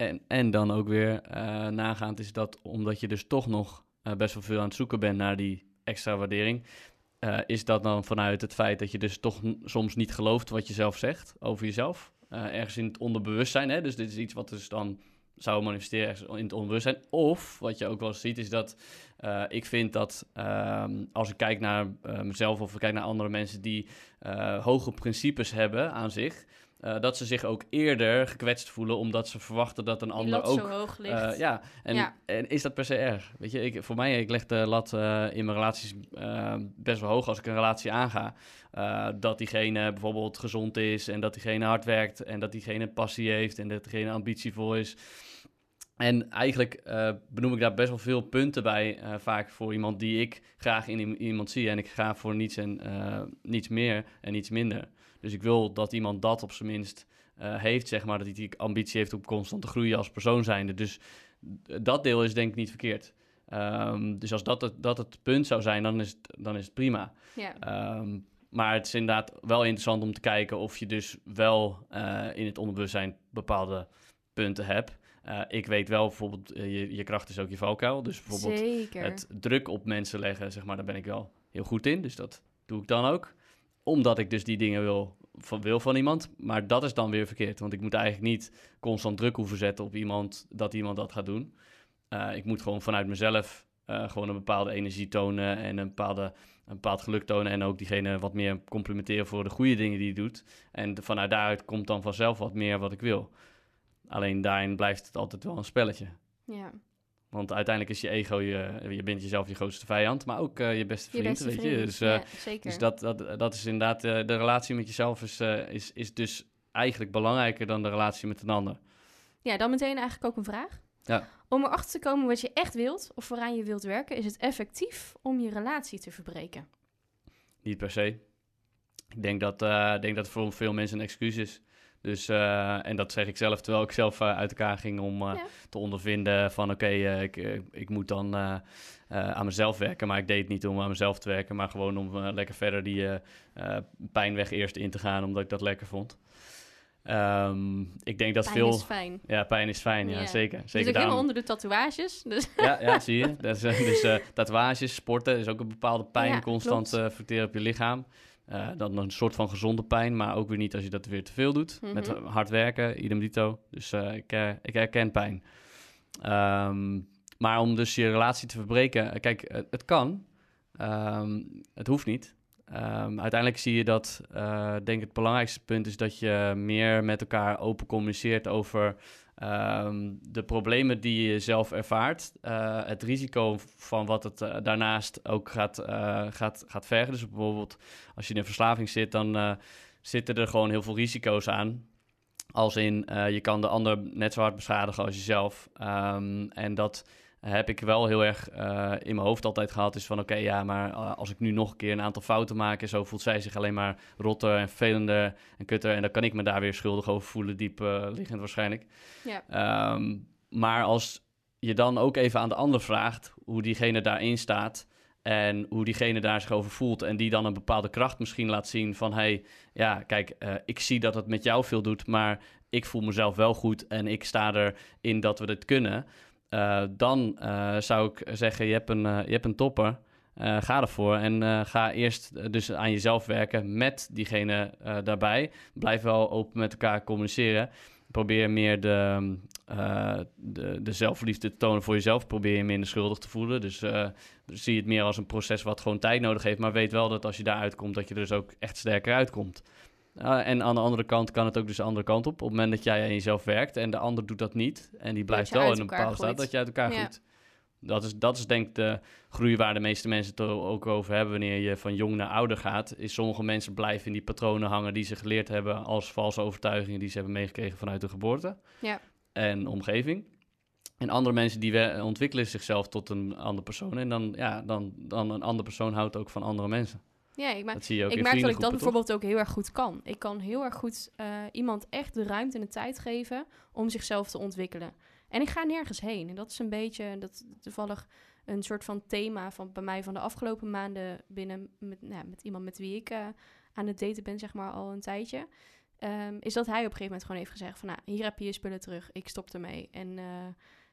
En, en dan ook weer eh, nagaand is dat omdat je dus toch nog eh, best wel veel aan het zoeken bent naar die extra waardering. eh, is dat dan vanuit het feit dat je dus toch soms niet gelooft wat je zelf zegt over jezelf. Ergens in het onderbewustzijn. Hè? Dus dit is iets wat dus dan zou manifesteren in het onderbewustzijn. Of wat je ook wel ziet is dat ik vind dat ehm, als ik kijk naar mezelf of ik kijk naar andere mensen die hoge principes hebben aan zich eh, dat ze zich ook eerder gekwetst voelen, omdat ze verwachten dat een Die ander ook zo hoog ligt. eh, ja, en, Ja. en is dat per se erg? Weet je, ik, voor mij, ik leg de lat eh, in mijn relaties best wel hoog als ik een relatie aanga. Dat diegene bijvoorbeeld gezond is en dat diegene hard werkt en dat diegene passie heeft en dat diegene ambitievol is. En eigenlijk benoem ik daar best wel veel punten bij, vaak voor iemand die ik graag in iemand zie. En ik ga voor niets en niets meer en niets minder. Dus ik wil dat iemand dat op zijn minst eh, heeft, zeg maar, dat hij die ambitie heeft om constant te groeien als persoon zijnde. Dus dat deel is denk ik niet verkeerd. Ehm, dus als dat het, dat het punt zou zijn, dan is het, dan is het prima. ja. Ehm, maar het is inderdaad wel interessant om te kijken of je dus wel eh, in het onderbewustzijn bepaalde punten hebt. Eh, ik weet wel bijvoorbeeld, je, je kracht is ook je valkuil. Dus bijvoorbeeld Zeker. het druk op mensen leggen, zeg maar, daar ben ik wel heel goed in. Dus dat doe ik dan ook. Omdat ik dus die dingen wil van, wil van iemand. Maar dat is dan weer verkeerd. Want ik moet eigenlijk niet constant druk hoeven zetten op iemand dat iemand dat gaat doen. Eh, ik moet gewoon vanuit mezelf eh, gewoon een bepaalde energie tonen en een, bepaalde, een bepaald geluk tonen. En ook diegene wat meer complimenteren voor de goede dingen die hij doet. En vanuit daaruit komt dan vanzelf wat meer wat ik wil. Alleen daarin blijft het altijd wel een spelletje. ja. Want uiteindelijk is je ego, je, je bent jezelf je grootste vijand, maar ook eh, je beste Je vriend, beste weet vriend. je. Dus, eh, ja, zeker. dus dat, dat, dat is inderdaad, eh, de relatie met jezelf is, eh, is, is dus eigenlijk belangrijker dan de relatie met een ander. Ja, dan meteen eigenlijk ook een vraag. Ja. Om erachter te komen wat je echt wilt of waaraan je wilt werken, is het effectief om je relatie te verbreken. Niet per se. Ik denk dat, eh, ik denk dat het voor veel mensen een excuus is. Dus, eh, en dat zeg ik zelf, terwijl ik zelf eh, uit elkaar ging om eh, Ja. te ondervinden van oké, ik, ik moet dan aan mezelf werken. Maar ik deed het niet om aan mezelf te werken, maar gewoon om lekker verder die pijnweg eerst in te gaan, omdat ik dat lekker vond. Ehm, ik denk dat Pijn veel... is fijn. Ja, pijn is fijn, ja, zeker. Zeker ook helemaal daarom. onder de tatoeages. Dus Ja, ja, zie je. Dus tatoeages, sporten is ook een bepaalde pijn Ja, constant verteren op je lichaam. Eh, dan een soort van gezonde pijn, maar ook weer niet als je dat weer te veel doet. Met Mhm. hard werken, idem dito. Dus eh, ik, eh, ik herken pijn. Ehm, maar om dus je relatie te verbreken, eh, kijk, het, het kan. Ehm, het hoeft niet. Ehm, uiteindelijk zie je dat, eh, denk ik, het belangrijkste punt is dat je meer met elkaar open communiceert over ehm, de problemen die je zelf ervaart. eh, het risico van wat het eh, daarnaast ook gaat, eh, gaat, gaat vergen. Dus bijvoorbeeld als je in een verslaving zit, dan zitten er gewoon heel veel risico's aan. Als in, je kan de ander net zo hard beschadigen als jezelf. Ehm, en dat heb ik wel heel erg eh, in mijn hoofd altijd gehad. Is van, oké, ja, maar eh, als ik nu nog een keer een aantal fouten maak... en zo voelt zij zich alleen maar rotter en vervelender en kutter... en dan kan ik me daar weer schuldig over voelen, diep eh, liggend waarschijnlijk. ja, Ehm, maar als je dan ook even aan de ander vraagt hoe diegene daarin staat en hoe diegene daar zich over voelt en die dan een bepaalde kracht misschien laat zien van hey, ja, kijk, ik zie dat het met jou veel doet, maar ik voel mezelf wel goed en ik sta erin dat we dit kunnen. Eh, dan eh, zou ik zeggen, je hebt een, eh, je hebt een topper. Ga ervoor en ga eerst dus aan jezelf werken met diegene daarbij. Blijf wel open met elkaar communiceren. Probeer meer de, de, de zelfliefde te tonen voor jezelf. Probeer je minder schuldig te voelen. Dus zie het meer als een proces wat gewoon tijd nodig heeft. Maar weet wel dat als je daar uitkomt, dat je er dus ook echt sterker uitkomt. Uh, en aan de andere kant kan het ook dus de andere kant op. Op het moment dat jij aan jezelf werkt en de ander doet dat niet... en die blijft wel in een bepaalde staat, dat je uit elkaar Ja. groeit. Dat is, dat is denk ik de groei waar de meeste mensen het ook over hebben... wanneer je van jong naar ouder gaat. Is sommige mensen blijven in die patronen hangen die ze geleerd hebben... als valse overtuigingen die ze hebben meegekregen vanuit de geboorte Ja. en omgeving. En andere mensen die ontwikkelen zichzelf tot een andere persoon. En dan, ja, dan, dan een andere persoon houdt ook van andere mensen. Ja ik, maar, Dat zie je ook ik merk dat ik dat toch? bijvoorbeeld ook heel erg goed kan. Ik kan heel erg goed eh, iemand echt de ruimte en de tijd geven om zichzelf te ontwikkelen. En ik ga nergens heen. En dat is een beetje, dat toevallig een soort van thema van bij mij van de afgelopen maanden binnen met, nou, met iemand met wie ik eh, aan het daten ben, zeg maar al een tijdje. Ehm, is dat hij op een gegeven moment gewoon heeft gezegd van, nou, hier heb je je spullen terug, ik stop ermee. En eh,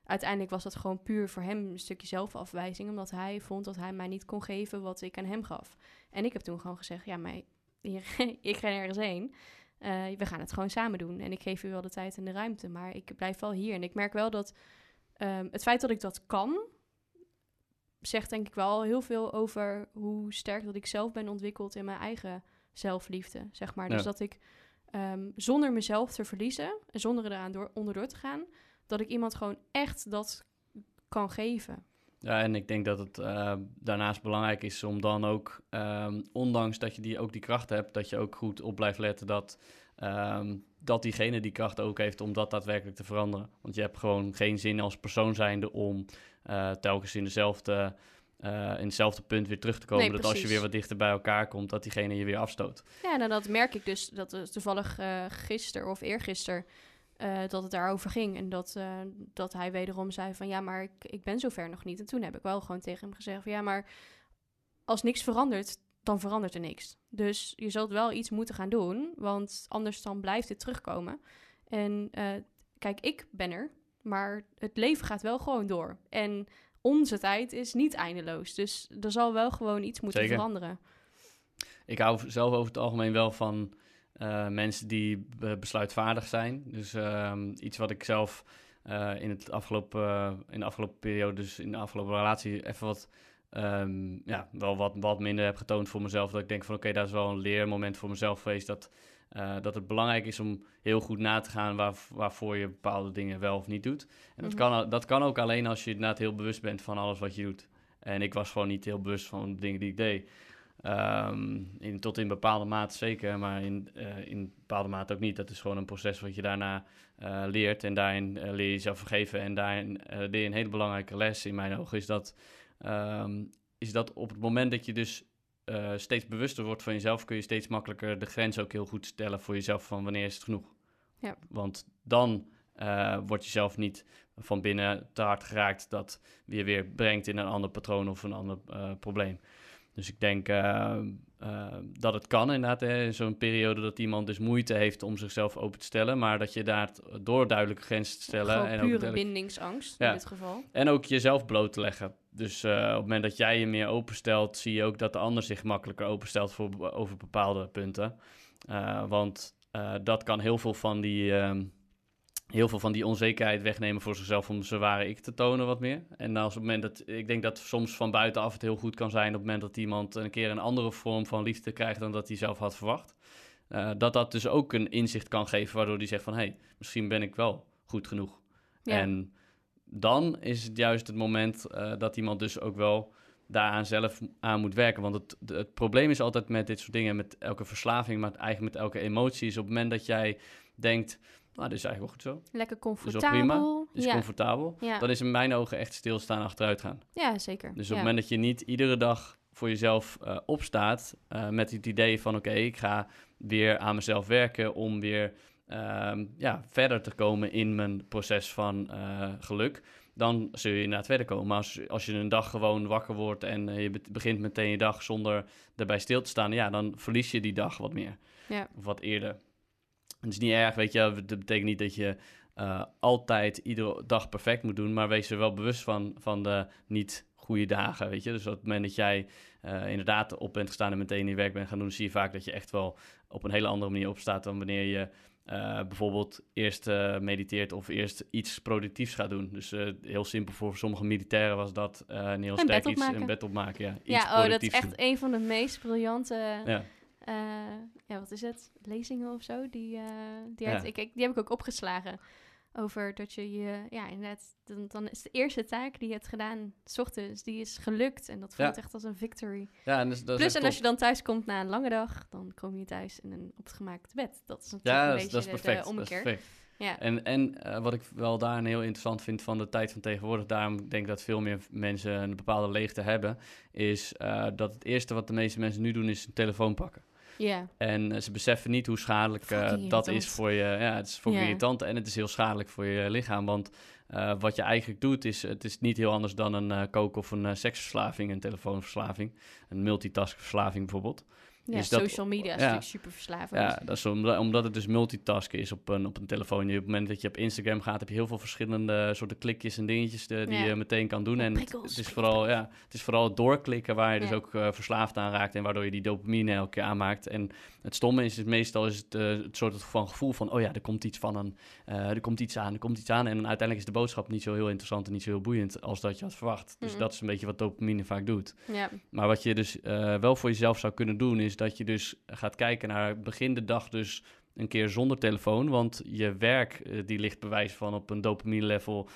uiteindelijk was dat gewoon puur voor hem een stukje zelfafwijzing, omdat hij vond dat hij mij niet kon geven wat ik aan hem gaf. En ik heb toen gewoon gezegd, ja, maar ik ga nergens heen. Eh, we gaan het gewoon samen doen. En ik geef u wel de tijd en de ruimte, maar ik blijf wel hier. En ik merk wel dat ehm, het feit dat ik dat kan, zegt denk ik wel heel veel over hoe sterk dat ik zelf ben ontwikkeld in mijn eigen zelfliefde, zeg maar. Dus dat ik ehm, zonder mezelf te verliezen en zonder eraan door, onderdoor te gaan, dat ik iemand gewoon echt dat kan geven. Ja, en ik denk dat het eh, daarnaast belangrijk is om dan ook, ehm, ondanks dat je die, ook die kracht hebt, dat je ook goed op blijft letten dat, ehm, dat diegene die kracht ook heeft om dat daadwerkelijk te veranderen. Want je hebt gewoon geen zin als persoon zijnde om eh, telkens in dezelfde eh, in hetzelfde punt weer terug te komen. Nee, dat als je weer wat dichter bij elkaar komt, dat diegene je weer afstoot. Ja, nou dat merk ik dus, dat toevallig gisteren of eergisteren, eh dat het daarover ging. En dat, eh, dat hij wederom zei van, ja, maar ik, ik ben zover nog niet. En toen heb ik wel gewoon tegen hem gezegd van, ja, maar als niks verandert, dan verandert er niks. Dus je zult wel iets moeten gaan doen, want anders dan blijft dit terugkomen. En eh, kijk, ik ben er, maar het leven gaat wel gewoon door. En onze tijd is niet eindeloos. Dus er zal wel gewoon iets moeten Zeker. veranderen. Ik hou zelf over het algemeen wel van eh, mensen die be- besluitvaardig zijn. Dus ehm, iets wat ik zelf eh, in, het afgelopen, eh, in de afgelopen periode, dus in de afgelopen relatie, even wat, ehm, ja, wel wat, wat minder heb getoond voor mezelf. Dat ik denk van oké, dat is wel een leermoment voor mezelf geweest. Dat, eh, dat het belangrijk is om heel goed na te gaan waar, waarvoor je bepaalde dingen wel of niet doet. En dat, Mhm. kan, dat kan ook alleen als je inderdaad heel bewust bent van alles wat je doet. En ik was gewoon niet heel bewust van de dingen die ik deed. Ehm, in, tot in bepaalde mate zeker, maar in, eh, in bepaalde mate ook niet. Dat is gewoon een proces wat je daarna eh, leert. En daarin eh, leer je jezelf vergeven. En daarin leer je een hele belangrijke les in mijn ogen. Is dat, ehm, is dat op het moment dat je dus steeds bewuster wordt van jezelf... kun je steeds makkelijker de grens ook heel goed stellen voor jezelf... van wanneer is het genoeg. Ja. Want dan word je zelf niet van binnen te hard geraakt... dat je weer brengt in een ander patroon of een ander probleem. Dus ik denk eh, eh, dat het kan inderdaad, hè, in zo'n periode dat iemand dus moeite heeft om zichzelf open te stellen, maar dat je daar door duidelijke grenzen te stellen Gewoon en ook, pure duidelijk- bindingsangst Ja. in dit geval. en ook jezelf bloot te leggen. Dus eh, op het moment dat jij je meer openstelt, zie je ook dat de ander zich makkelijker openstelt voor, over bepaalde punten. Want dat kan heel veel van die... ehm, Heel veel van die onzekerheid wegnemen voor zichzelf om zijn ware ik te tonen wat meer. En als op het moment dat ik denk dat soms van buitenaf het heel goed kan zijn op het moment dat iemand een keer een andere vorm van liefde krijgt dan dat hij zelf had verwacht. Eh, dat dat dus ook een inzicht kan geven waardoor hij zegt van hé, hey, misschien ben ik wel goed genoeg. Ja. En dan is het juist het moment eh, dat iemand dus ook wel daaraan zelf aan moet werken. Want het, het probleem is altijd met dit soort dingen, met elke verslaving, maar eigenlijk met elke emotie, is op het moment dat jij denkt, nou, dit is eigenlijk wel goed zo, Lekker comfortabel. prima, is ja. comfortabel, Ja. dan is in mijn ogen echt stilstaan achteruit gaan. ja, zeker. Dus op het moment dat je niet iedere dag voor jezelf eh, opstaat eh, met het idee van oké, ik ga weer aan mezelf werken om weer ehm, ja, verder te komen in mijn proces van eh, geluk, dan zul je inderdaad verder komen. Maar als, als je een dag gewoon wakker wordt en je be- begint meteen je dag zonder erbij stil te staan, ja, dan verlies je die dag wat meer. Ja. Of wat eerder. Het is niet erg, weet je, dat betekent niet dat je eh, altijd iedere dag perfect moet doen, maar wees er wel bewust van, van de niet goede dagen, weet je. Dus op het moment dat jij eh, inderdaad op bent gestaan en meteen je werk bent gaan doen, zie je vaak dat je echt wel op een hele andere manier opstaat dan wanneer je eh, bijvoorbeeld eerst mediteert of eerst iets productiefs gaat doen. Dus heel simpel voor sommige militairen was dat een heel Een sterk iets, een bed opmaken. Ja, iets Ja, oh, dat is echt een van de meest briljante. Ja. Eh, ja, wat is het? Lezingen of zo? Die, eh, die, Ja. ik, ik- die heb ik ook opgeslagen. Over dat je je, ja, inderdaad, dan, dan is de eerste taak die je hebt gedaan, s ochtends, die is gelukt. En dat voelt Ja. echt als een victory. ja, en dus, dat Plus, en als je dan thuis komt na een lange dag, dan kom je thuis in een opgemaakt bed. Dat is natuurlijk Ja, een dat is, beetje dat is de, perfect. dat is ommekeer. perfect. Ja. En, en eh, wat ik wel daarin heel interessant vind van de tijd van tegenwoordig, daarom denk ik dat veel meer mensen een bepaalde leegte hebben, is dat het eerste wat de meeste mensen nu doen is een telefoon pakken. Ja, En eh, ze beseffen niet hoe schadelijk eh, dat is voor je. Ja, het is voor irritant en het is heel schadelijk voor je lichaam. Want eh, wat je eigenlijk doet, is het is niet heel anders dan een eh kook- of een eh, seksverslaving, een telefoonverslaving, een multitaskverslaving bijvoorbeeld. Ja Is dat- social media is ja. natuurlijk super verslavend. Ja, dat is omdat, omdat het dus multitasken is op een, op een telefoon. Je- Op het moment dat je op Instagram gaat, heb je heel veel verschillende soorten klikjes en dingetjes eh, die Ja. je meteen kan doen. En het, prikkels, het is vooral, ja, het is vooral het doorklikken waar je dus ook eh, verslaafd aan raakt en waardoor je die dopamine elke keer aanmaakt. En het stomme is, is meestal is het, eh, het soort van gevoel van, oh ja, er komt iets van een, er komt iets aan, er komt iets aan. En uiteindelijk is de boodschap niet zo heel interessant en niet zo heel boeiend als dat je had verwacht. Dus Mhm. dat is een beetje wat dopamine vaak doet. Ja, Maar wat je dus wel voor jezelf zou kunnen doen, is dat je dus gaat kijken naar begin de dag dus een keer zonder telefoon, want je werk eh, die ligt bewijs van op een dopamine level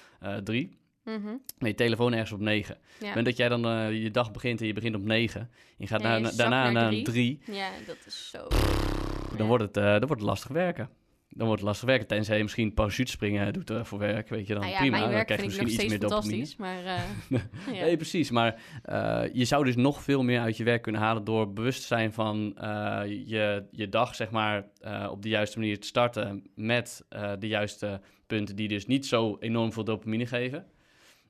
3. Mhm. met je telefoon ergens op 9. Ja. En dat jij dan eh, je dag begint en je begint op 9. Je gaat Ja, na- je na- zakt daarna naar naar drie. een 3. ja, dat is zo... Dan, Ja. wordt het, eh, dan wordt het lastig werken. Dan wordt het lastig werken. Tenzij je misschien parachute springen doet eh, voor werk. Weet je dan Nou ja, prima. dan krijg je misschien iets meer dopamine. maar... eh, ja. Nee, precies. Maar eh, je zou dus nog veel meer uit je werk kunnen halen door bewust te zijn van je, je dag, zeg maar, op de juiste manier te starten met de juiste punten die dus niet zo enorm veel dopamine geven.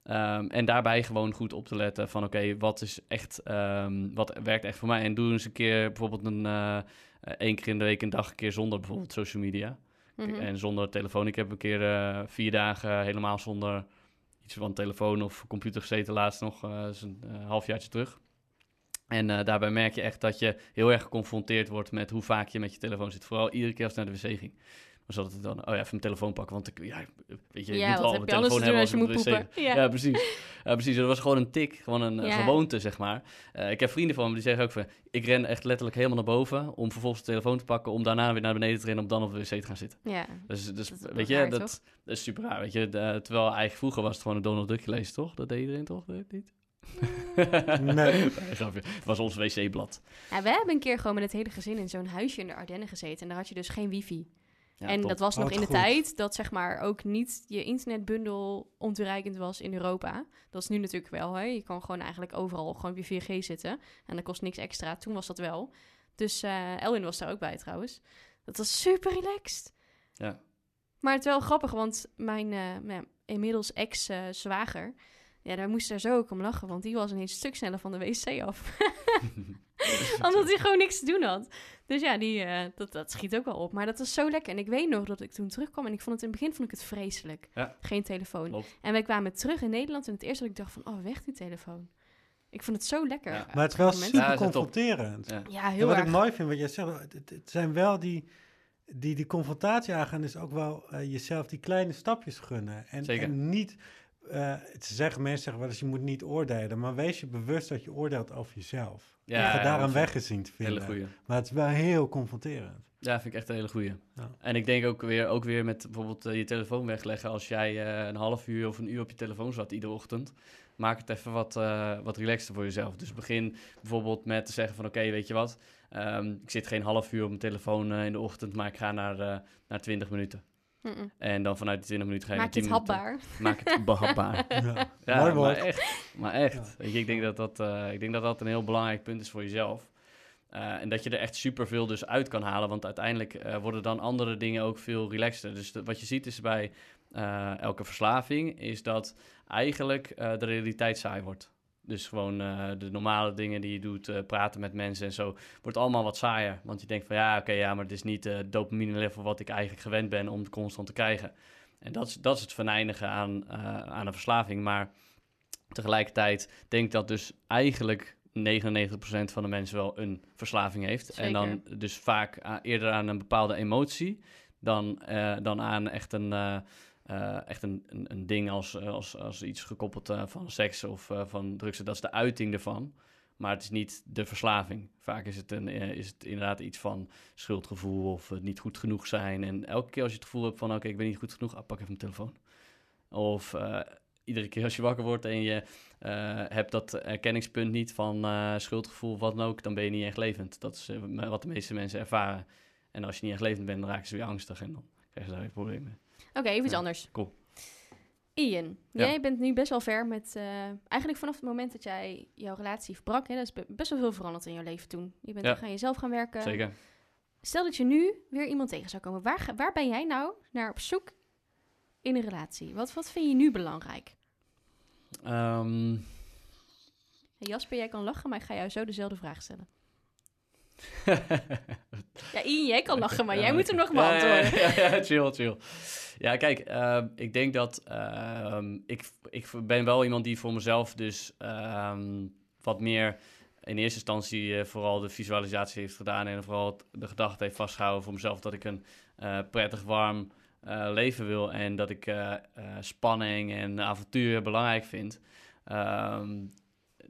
Ehm, en daarbij gewoon goed op te letten van oké, wat is echt, ehm, wat werkt echt voor mij? En doe eens een keer bijvoorbeeld een één keer in de week een dag een keer zonder bijvoorbeeld social media. Mhm. En zonder telefoon. Ik heb een keer eh, vier dagen helemaal zonder iets van telefoon of computer gezeten. Laatst nog, is een eh, halfjaartje terug. En daarbij merk je echt dat je heel erg geconfronteerd wordt met hoe vaak je met je telefoon zit. Vooral iedere keer als je naar de wc ging. Zat het dan, oh ja, even mijn telefoon pakken. Want ik, ja, weet je, ja, moet heb mijn telefoon te doen als je hebben moet poepen? Ja. ja, precies. Ja, precies. Dat was gewoon een tik, gewoon een Ja. gewoonte, zeg maar. Eh, ik heb vrienden van me die zeggen ook van... Ik ren echt letterlijk helemaal naar boven om vervolgens de telefoon te pakken... om daarna weer naar beneden te rennen om dan op de wc te gaan zitten. ja. Dus, dus Dat is wel weet je, raar, dat, dat is super raar, weet je. De- terwijl eigenlijk vroeger was het gewoon een Donald Duck lezen, toch? Dat deed iedereen toch? Dat niet? Nee. Het was ons wc-blad. Ja, we hebben een keer gewoon met het hele gezin in zo'n huisje in de Ardennen gezeten. En daar had je dus geen wifi. Ja, en top. dat was Oh, nog in de goed. tijd dat zeg maar ook niet je internetbundel ontoereikend was in Europa. Dat is nu natuurlijk wel. Hè? Je kan gewoon eigenlijk overal gewoon weer 4G zitten. En dat kost niks extra. Toen was dat wel. Dus eh, Elwin was daar ook bij trouwens. Dat was super relaxed. Ja. Maar het is wel grappig, want mijn eh, mijn inmiddels ex-zwager... ja, daar moest er zo ook om lachen, want die was ineens een stuk sneller van de wc af. Omdat hij gewoon niks te doen had. Dus ja, die, eh, dat, dat schiet ook wel op. Maar dat was zo lekker. En ik weet nog dat ik toen terugkwam en ik vond het in het begin vond ik het vreselijk. Ja. Geen telefoon. Klopt. En wij kwamen terug in Nederland en het eerste dat ik dacht van, oh, weg die telefoon. Ik vond het zo lekker. Ja. Maar het Mensen- super Ja, confronterend. Ja. Ja, En heel wat erg. ik mooi vind, wat jij zegt, het, het zijn wel die, die, die confrontatie aangaan, is ook wel eh, jezelf die kleine stapjes gunnen. En, Zeker. en niet, ze zeggen, mensen zeggen wel eens, je moet niet oordelen, maar wees je bewust dat je oordeelt over jezelf. Ja, Ja, ja, ga daar een dat weggezien te vinden. Hele goeie. Maar het is wel heel confronterend. Ja, vind ik echt een hele goeie. Ja. En ik denk ook weer, ook weer met bijvoorbeeld eh, je telefoon wegleggen. Als jij eh, een half uur of een uur op je telefoon zat iedere ochtend, maak het even wat, wat relaxter voor jezelf. Dus begin bijvoorbeeld met te zeggen van oké, weet je wat, Ehm, ik zit geen half uur op mijn telefoon in de ochtend, maar ik ga naar, naar 20 minuten. Mm-mm. En dan vanuit die 20 minuten ga je Maak naar je 10 het hapbaar. Maak het behapbaar. Ja. Ja, Mooi maar echt. Maar echt. Ja. Weet je, ik, denk dat dat, eh, ik denk dat dat een heel belangrijk punt is voor jezelf. Eh, en dat je er echt superveel dus uit kan halen. Want uiteindelijk eh, worden dan andere dingen ook veel relaxter. Dus de- wat je ziet is bij eh, elke verslaving... is dat eigenlijk eh, de realiteit saai wordt. Dus gewoon eh, de normale dingen die je doet, eh, praten met mensen en zo... wordt allemaal wat saaier. Want je denkt van ja, oké, ja, maar het is niet het dopamine level... wat ik eigenlijk gewend ben om constant te krijgen. En dat is, dat is het venijnigen aan, eh, aan een verslaving. Maar tegelijkertijd denk ik dat dus eigenlijk 99% van de mensen wel een verslaving heeft. En dan dus vaak eerder aan een bepaalde emotie dan, eh, dan aan echt een, eh, echt een, een, een ding als, eh, als, als iets gekoppeld eh, van seks of van drugs. Dat is de uiting ervan. Maar het is niet de verslaving. Vaak is het, een, is het inderdaad iets van schuldgevoel of het niet goed genoeg zijn. En elke keer als je het gevoel hebt van... oké, ik ben niet goed genoeg, ah, pak even mijn telefoon. Of iedere keer als je wakker wordt en je hebt dat erkenningspunt niet van schuldgevoel of wat dan ook... dan ben je niet echt levend. Dat is wat de meeste mensen ervaren. En als je niet echt levend bent, dan raken ze weer angstig en dan krijgen ze daar weer problemen mee. Oké, even iets Ja, anders. cool. Ian, Ja. jij bent nu best wel ver met... eh, eigenlijk vanaf het moment dat jij jouw relatie verbrak... Hè, dat is be- best wel veel veranderd in jouw leven toen. Je bent aan jezelf gaan werken. Zeker. Stel dat je nu weer iemand tegen zou komen. Waar, waar ben jij nou naar op zoek in een relatie? Wat, wat vind je nu belangrijk? Ehm, Jasper, jij kan lachen, maar ik ga jou zo dezelfde vraag stellen. Ja, Ian, jij kan lachen, maar jij moet hem nog beantwoorden. Ja, ja, ja, chill, chill. Ja, kijk, ehm, ik denk dat ehm, ik, ik ben wel iemand die voor mezelf dus ehm, wat meer in eerste instantie eh, vooral de visualisatie heeft gedaan en vooral de gedachte heeft vastgehouden voor mezelf dat ik een eh, prettig, warm eh, leven wil en dat ik spanning en avontuur belangrijk vind. Ehm,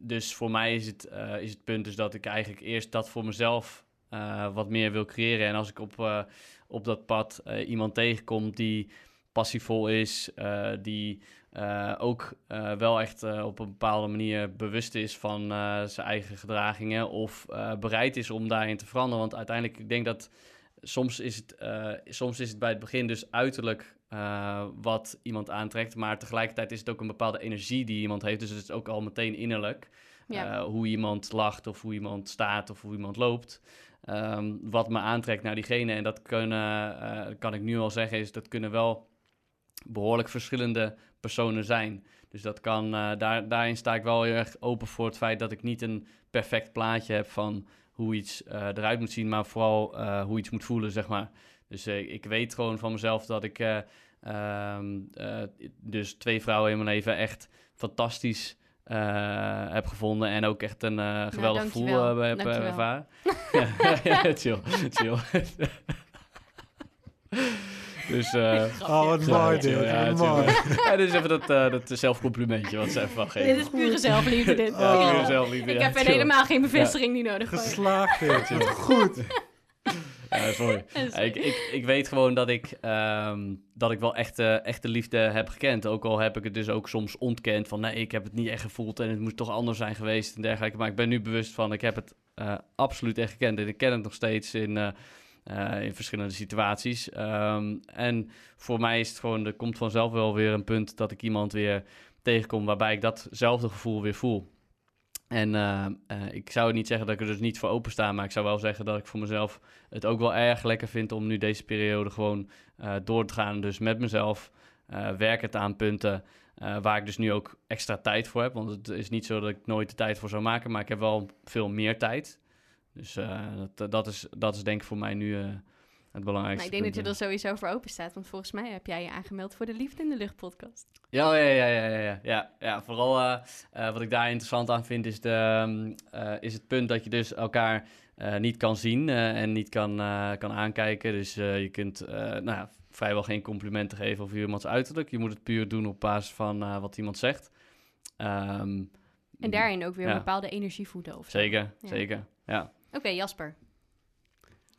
dus voor mij is het, eh, is het punt dus dat ik eigenlijk eerst dat voor mezelf eh, wat meer wil creëren. En als ik op, eh, op dat pad iemand tegenkom die passievol is, die ook wel echt op een bepaalde manier bewust is van zijn eigen gedragingen of bereid is om daarin te veranderen. Want uiteindelijk, ik denk dat soms is het, soms is het bij het begin dus uiterlijk eh, wat iemand aantrekt, maar tegelijkertijd is het ook een bepaalde energie die iemand heeft. Dus het is ook al meteen innerlijk Ja. eh, hoe iemand lacht of hoe iemand staat of hoe iemand loopt. Ehm, wat me aantrekt naar diegene. En dat kunnen, eh, kan ik nu al zeggen, is dat kunnen wel behoorlijk verschillende personen zijn. Dus dat kan, daar, daarin sta ik wel heel erg open voor het feit dat ik niet een perfect plaatje heb van hoe iets eh, eruit moet zien, maar vooral eh, hoe iets moet voelen, zeg maar. Dus eh, ik weet gewoon van mezelf dat ik eh, ehm, eh, dus twee vrouwen in mijn leven echt fantastisch heb gevonden en ook echt een eh, geweldig gevoel dankjewel. eh, heb ervaren. ja, chill, chill. dus, eh, Oh, wat Ja, mooi dit. ja, mooi. ja, dus even dat, eh, dat zelfcomplimentje wat ze even van geven. Dit is pure zelfliefde. Dit. Pure zelfliefde, Ik heb verder helemaal geen bevestiging nu nodig. Geslaagd dit. Goed. Ja, sorry. Is- ik, ik, ik weet gewoon dat ik, ehm, dat ik wel echte, echte liefde heb gekend. Ook al heb ik het dus ook soms ontkend van nee, ik heb het niet echt gevoeld en het moet toch anders zijn geweest en dergelijke. Maar ik ben nu bewust van, ik heb het eh, absoluut echt gekend en ik ken het nog steeds in, eh, eh, in verschillende situaties. Ehm, en voor mij is het gewoon, er komt vanzelf wel weer een punt dat ik iemand weer tegenkom waarbij ik datzelfde gevoel weer voel. En eh, eh, ik zou niet zeggen dat ik er dus niet voor open sta, maar ik zou wel zeggen dat ik voor mezelf het ook wel erg lekker vind om nu deze periode gewoon door te gaan. Dus met mezelf, werkend aan punten waar ik dus nu ook extra tijd voor heb. Want het is niet zo dat ik nooit de tijd voor zou maken, maar ik heb wel veel meer tijd. Dus eh, dat, dat, is, dat is denk ik voor mij nu eh, het belangrijkste. Nou, ik denk dat je er sowieso voor open staat. Want volgens mij heb jij je aangemeld voor de Liefde in de Lucht podcast. Ja, ja, ja, ja, ja, ja, ja, ja. Vooral eh, eh, wat ik daar interessant aan vind is, de, ehm, eh, is het punt dat je dus elkaar eh, niet kan zien eh, en niet kan, eh, kan aankijken. Dus eh, je kunt eh, nou ja, vrijwel geen complimenten geven over iemands uiterlijk. Je moet het puur doen op basis van eh, wat iemand zegt. Ehm, En daarin ook weer Ja. een bepaalde energie voeden. Of zo. Zeker, zeker. Ja. Oké, Jasper.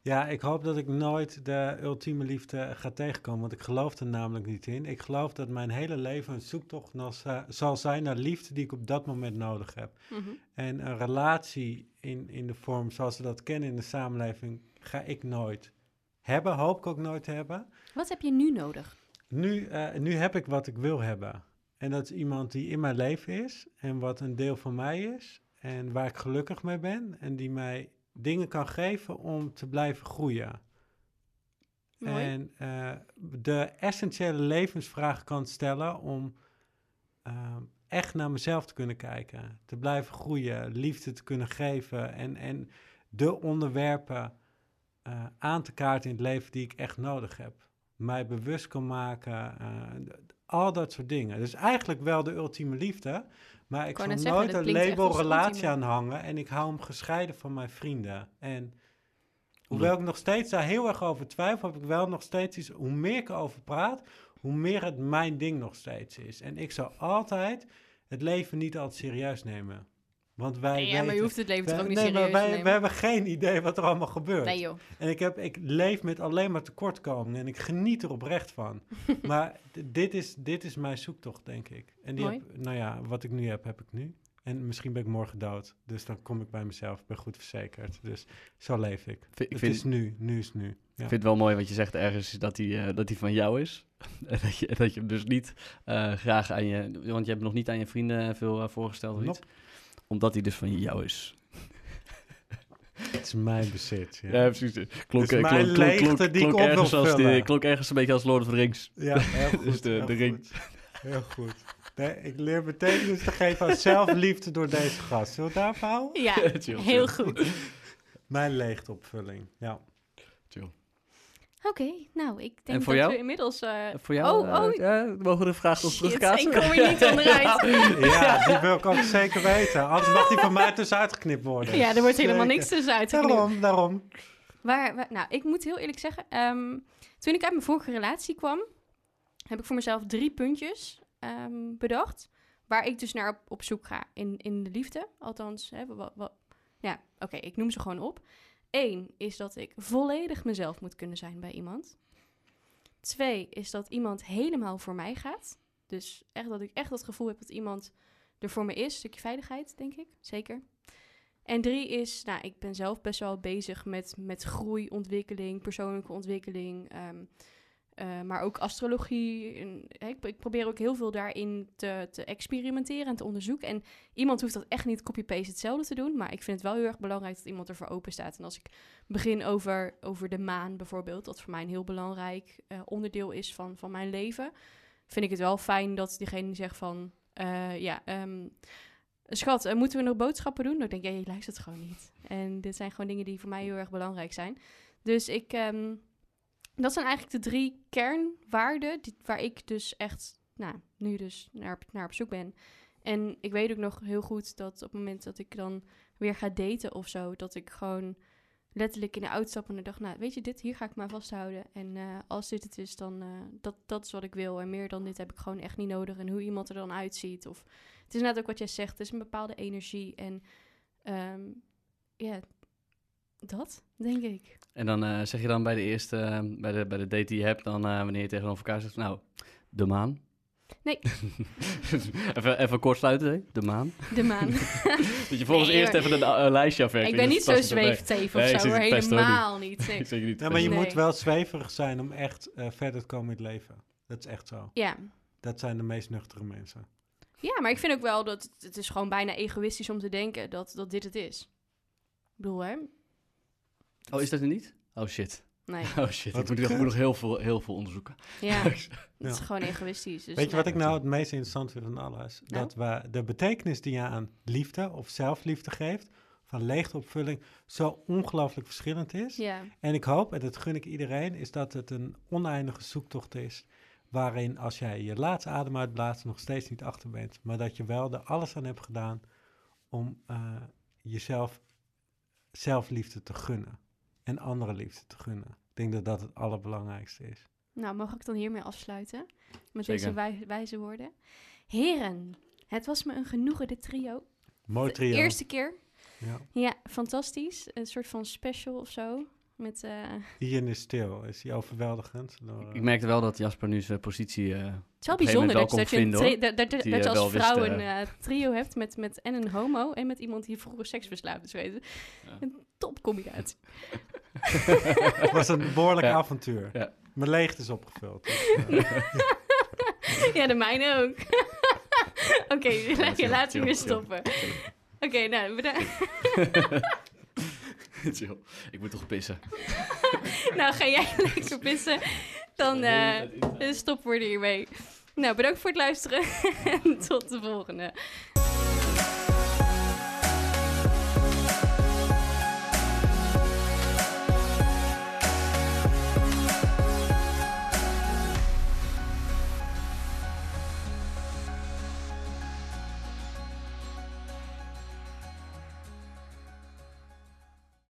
Ja, ik hoop dat ik nooit de ultieme liefde ga tegenkomen, want ik geloof er namelijk niet in. Ik geloof dat mijn hele leven een zoektocht naar, zal zijn naar liefde die ik op dat moment nodig heb. Mhm. En een relatie in, in de vorm zoals we dat kennen in de samenleving ga ik nooit hebben, hoop ik ook nooit te hebben. Wat heb je nu nodig? Nu, eh, nu heb ik wat ik wil hebben. En dat is iemand die in mijn leven is en wat een deel van mij is. En waar ik gelukkig mee ben en die mij dingen kan geven om te blijven groeien. Mooi. En eh, de essentiële levensvraag kan stellen om eh, echt naar mezelf te kunnen kijken. Te blijven groeien, liefde te kunnen geven en, en de onderwerpen eh, aan te kaarten in het leven die ik echt nodig heb. Mij bewust kan maken, al dat soort dingen. Dus eigenlijk wel de ultieme liefde, maar ik wou zal zeggen, nooit een label relatie aan hangen en ik hou hem gescheiden van mijn vrienden. En hoewel ik nog steeds daar heel erg over twijfel, heb ik wel nog steeds iets, hoe meer ik erover praat, hoe meer het mijn ding nog steeds is. En ik zal altijd het leven niet altijd serieus nemen. Want wij Nee, ja, maar je hoeft het leven toch ook niet nee, maar serieus te wij, nemen? wij hebben geen idee wat er allemaal gebeurt. Nee joh. En ik, heb, ik leef met alleen maar tekortkomingen en ik geniet er oprecht van. maar dit is, dit is mijn zoektocht, denk ik. En die Mooi. heb, nou ja, wat ik nu heb, heb ik nu. En misschien ben ik morgen dood. Dus dan kom ik bij mezelf, ik ben goed verzekerd. Dus zo leef ik. Ik Het vind, is nu, nu is nu. Ja. Ik vind het wel mooi wat je zegt ergens, dat hij eh, dat die van jou is. en dat je, dat je hem dus niet eh, graag aan je... Want je hebt nog niet aan je vrienden veel eh, voorgesteld of iets. Omdat hij dus van jou is. Het is mijn bezit. Ja, Ja, precies. Klonk, Dus mijn klonk, klonk, leegte klonk, die ik klonk ergens als klonk ergens een beetje als Lord of the Rings. Ja, heel goed. Dus de- heel de ring. goed. Heel goed. Nee, ik leer betekenis te geven aan zelfliefde door deze gast. Zullen we daarvoor houden? Ja, heel goed. Mijn leegteopvulling, ja. Chill. Oké, nou, ik denk voor dat jou? we inmiddels... eh, Voor jou? Oh, oh. eh, ja, mogen we de vraag nog Shit, terugkaatsen? ik kom er niet onderuit. Ja, die wil ik ook zeker weten. Anders mag die van mij tussenuit geknipt worden. ja, er wordt helemaal niks tussenuit geknipt. Daarom, daarom. Waar, waar- nou, ik moet heel eerlijk zeggen, ehm, toen ik uit mijn vorige relatie kwam, heb ik voor mezelf drie puntjes ehm, bedacht. Waar ik dus naar op, op zoek ga in, in de liefde. Althans, hè, wa- wa- ja, oké, ik noem ze gewoon op. Eén is dat ik volledig mezelf moet kunnen zijn bij iemand. Twee is dat iemand helemaal voor mij gaat. Dus echt dat ik echt het gevoel heb dat iemand er voor me is. Een stukje veiligheid, denk ik. Zeker. En drie is, nou, ik ben zelf best wel bezig met, met groei, ontwikkeling, persoonlijke ontwikkeling. ehm, eh, maar ook astrologie. En, ik, ik probeer ook heel veel daarin te, te experimenteren en te onderzoeken. En iemand hoeft dat echt niet copy-paste hetzelfde te doen. Maar ik vind het wel heel erg belangrijk dat iemand ervoor open staat. En als ik begin over, over de maan bijvoorbeeld, dat voor mij een heel belangrijk eh, onderdeel is van, van mijn leven, vind ik het wel fijn dat diegene die zegt van, eh, ja, ehm, schat, moeten we nog boodschappen doen? Dan denk ik, ja, luistert gewoon niet. En dit zijn gewoon dingen die voor mij heel erg belangrijk zijn. Dus ik, ehm, dat zijn eigenlijk de drie kernwaarden die, waar ik dus echt, nou, nu dus naar, naar op zoek ben. En ik weet ook nog heel goed dat op het moment dat ik dan weer ga daten of zo, dat ik gewoon letterlijk in de auto stap en dacht, nou, weet je dit, hier ga ik me aan vasthouden. En eh, als dit het is, dan uh, dat, dat is wat ik wil. En meer dan dit heb ik gewoon echt niet nodig. En hoe iemand er dan uitziet. Of het is net ook wat jij zegt, het is een bepaalde energie. En um, ja, dat denk ik. En dan uh, zeg je dan bij de eerste, uh, bij, de, bij de date die je hebt, dan uh, wanneer je tegenover elkaar zegt, nou, de maan. Nee. even, even kort sluiten, hè? de maan. De maan. dat je volgens nee, eerst even een uh, lijstje afwerkt. Ik ben niet zo zweefteef of nee, zo, helemaal niet. Nee. ik niet. Ja, maar je nee. moet wel zweverig zijn om echt uh, verder te komen in het leven. Dat is echt zo. Ja. Dat zijn de meest nuchtere mensen. Ja, maar ik vind ook wel dat het is gewoon bijna egoïstisch om te denken dat, dat dit het is. Ik bedoel, hè? Oh, is dat er niet? Oh shit. Nee. Oh shit, ik moet, ik moet nog heel veel, heel veel onderzoeken. Ja, het is gewoon egoïstisch. Dus Weet je wat ik nou het meest interessant vind van alles? Nou? Dat we de betekenis die je aan liefde of zelfliefde geeft, van leegteopvulling, zo ongelooflijk verschillend is. Ja. En ik hoop, en dat gun ik iedereen, is dat het een oneindige zoektocht is. Waarin als jij je laatste adem uitblaast, nog steeds niet achter bent. Maar dat je wel er alles aan hebt gedaan om uh, jezelf zelfliefde te gunnen. En andere liefde te gunnen. Ik denk dat dat het allerbelangrijkste is. Nou, mag ik dan hiermee afsluiten? Met Zeker. deze wij wijze woorden. Heren, het was me een genoegen, dit trio. Mooi trio. De eerste keer. Ja. Ja, fantastisch. Een soort van special of zo. Met, uh... Ian is stil. Is hij overweldigend? Door, uh... Ik merkte wel dat Jasper nu zijn positie. Uh, het is wel bijzonder dat, dat, je, vinden, dat, dat, dat Die, je als wel vrouw wist, een trio hebt met, met en een homo en met iemand die vroeger seksverslaafd is. Weet je. Ja. Topcombinatie. Het was een behoorlijk Ja. avontuur. Ja. Mijn leegte is opgevuld. Dus, uh, ja, de mijne ook. Oké, chill, laten we weer stoppen. Oké, nou, bedankt. Chill. Ik moet toch pissen. nou, ga jij lekker pissen. Dan eh stoppen we er hiermee. Nou, bedankt voor het luisteren en tot de volgende.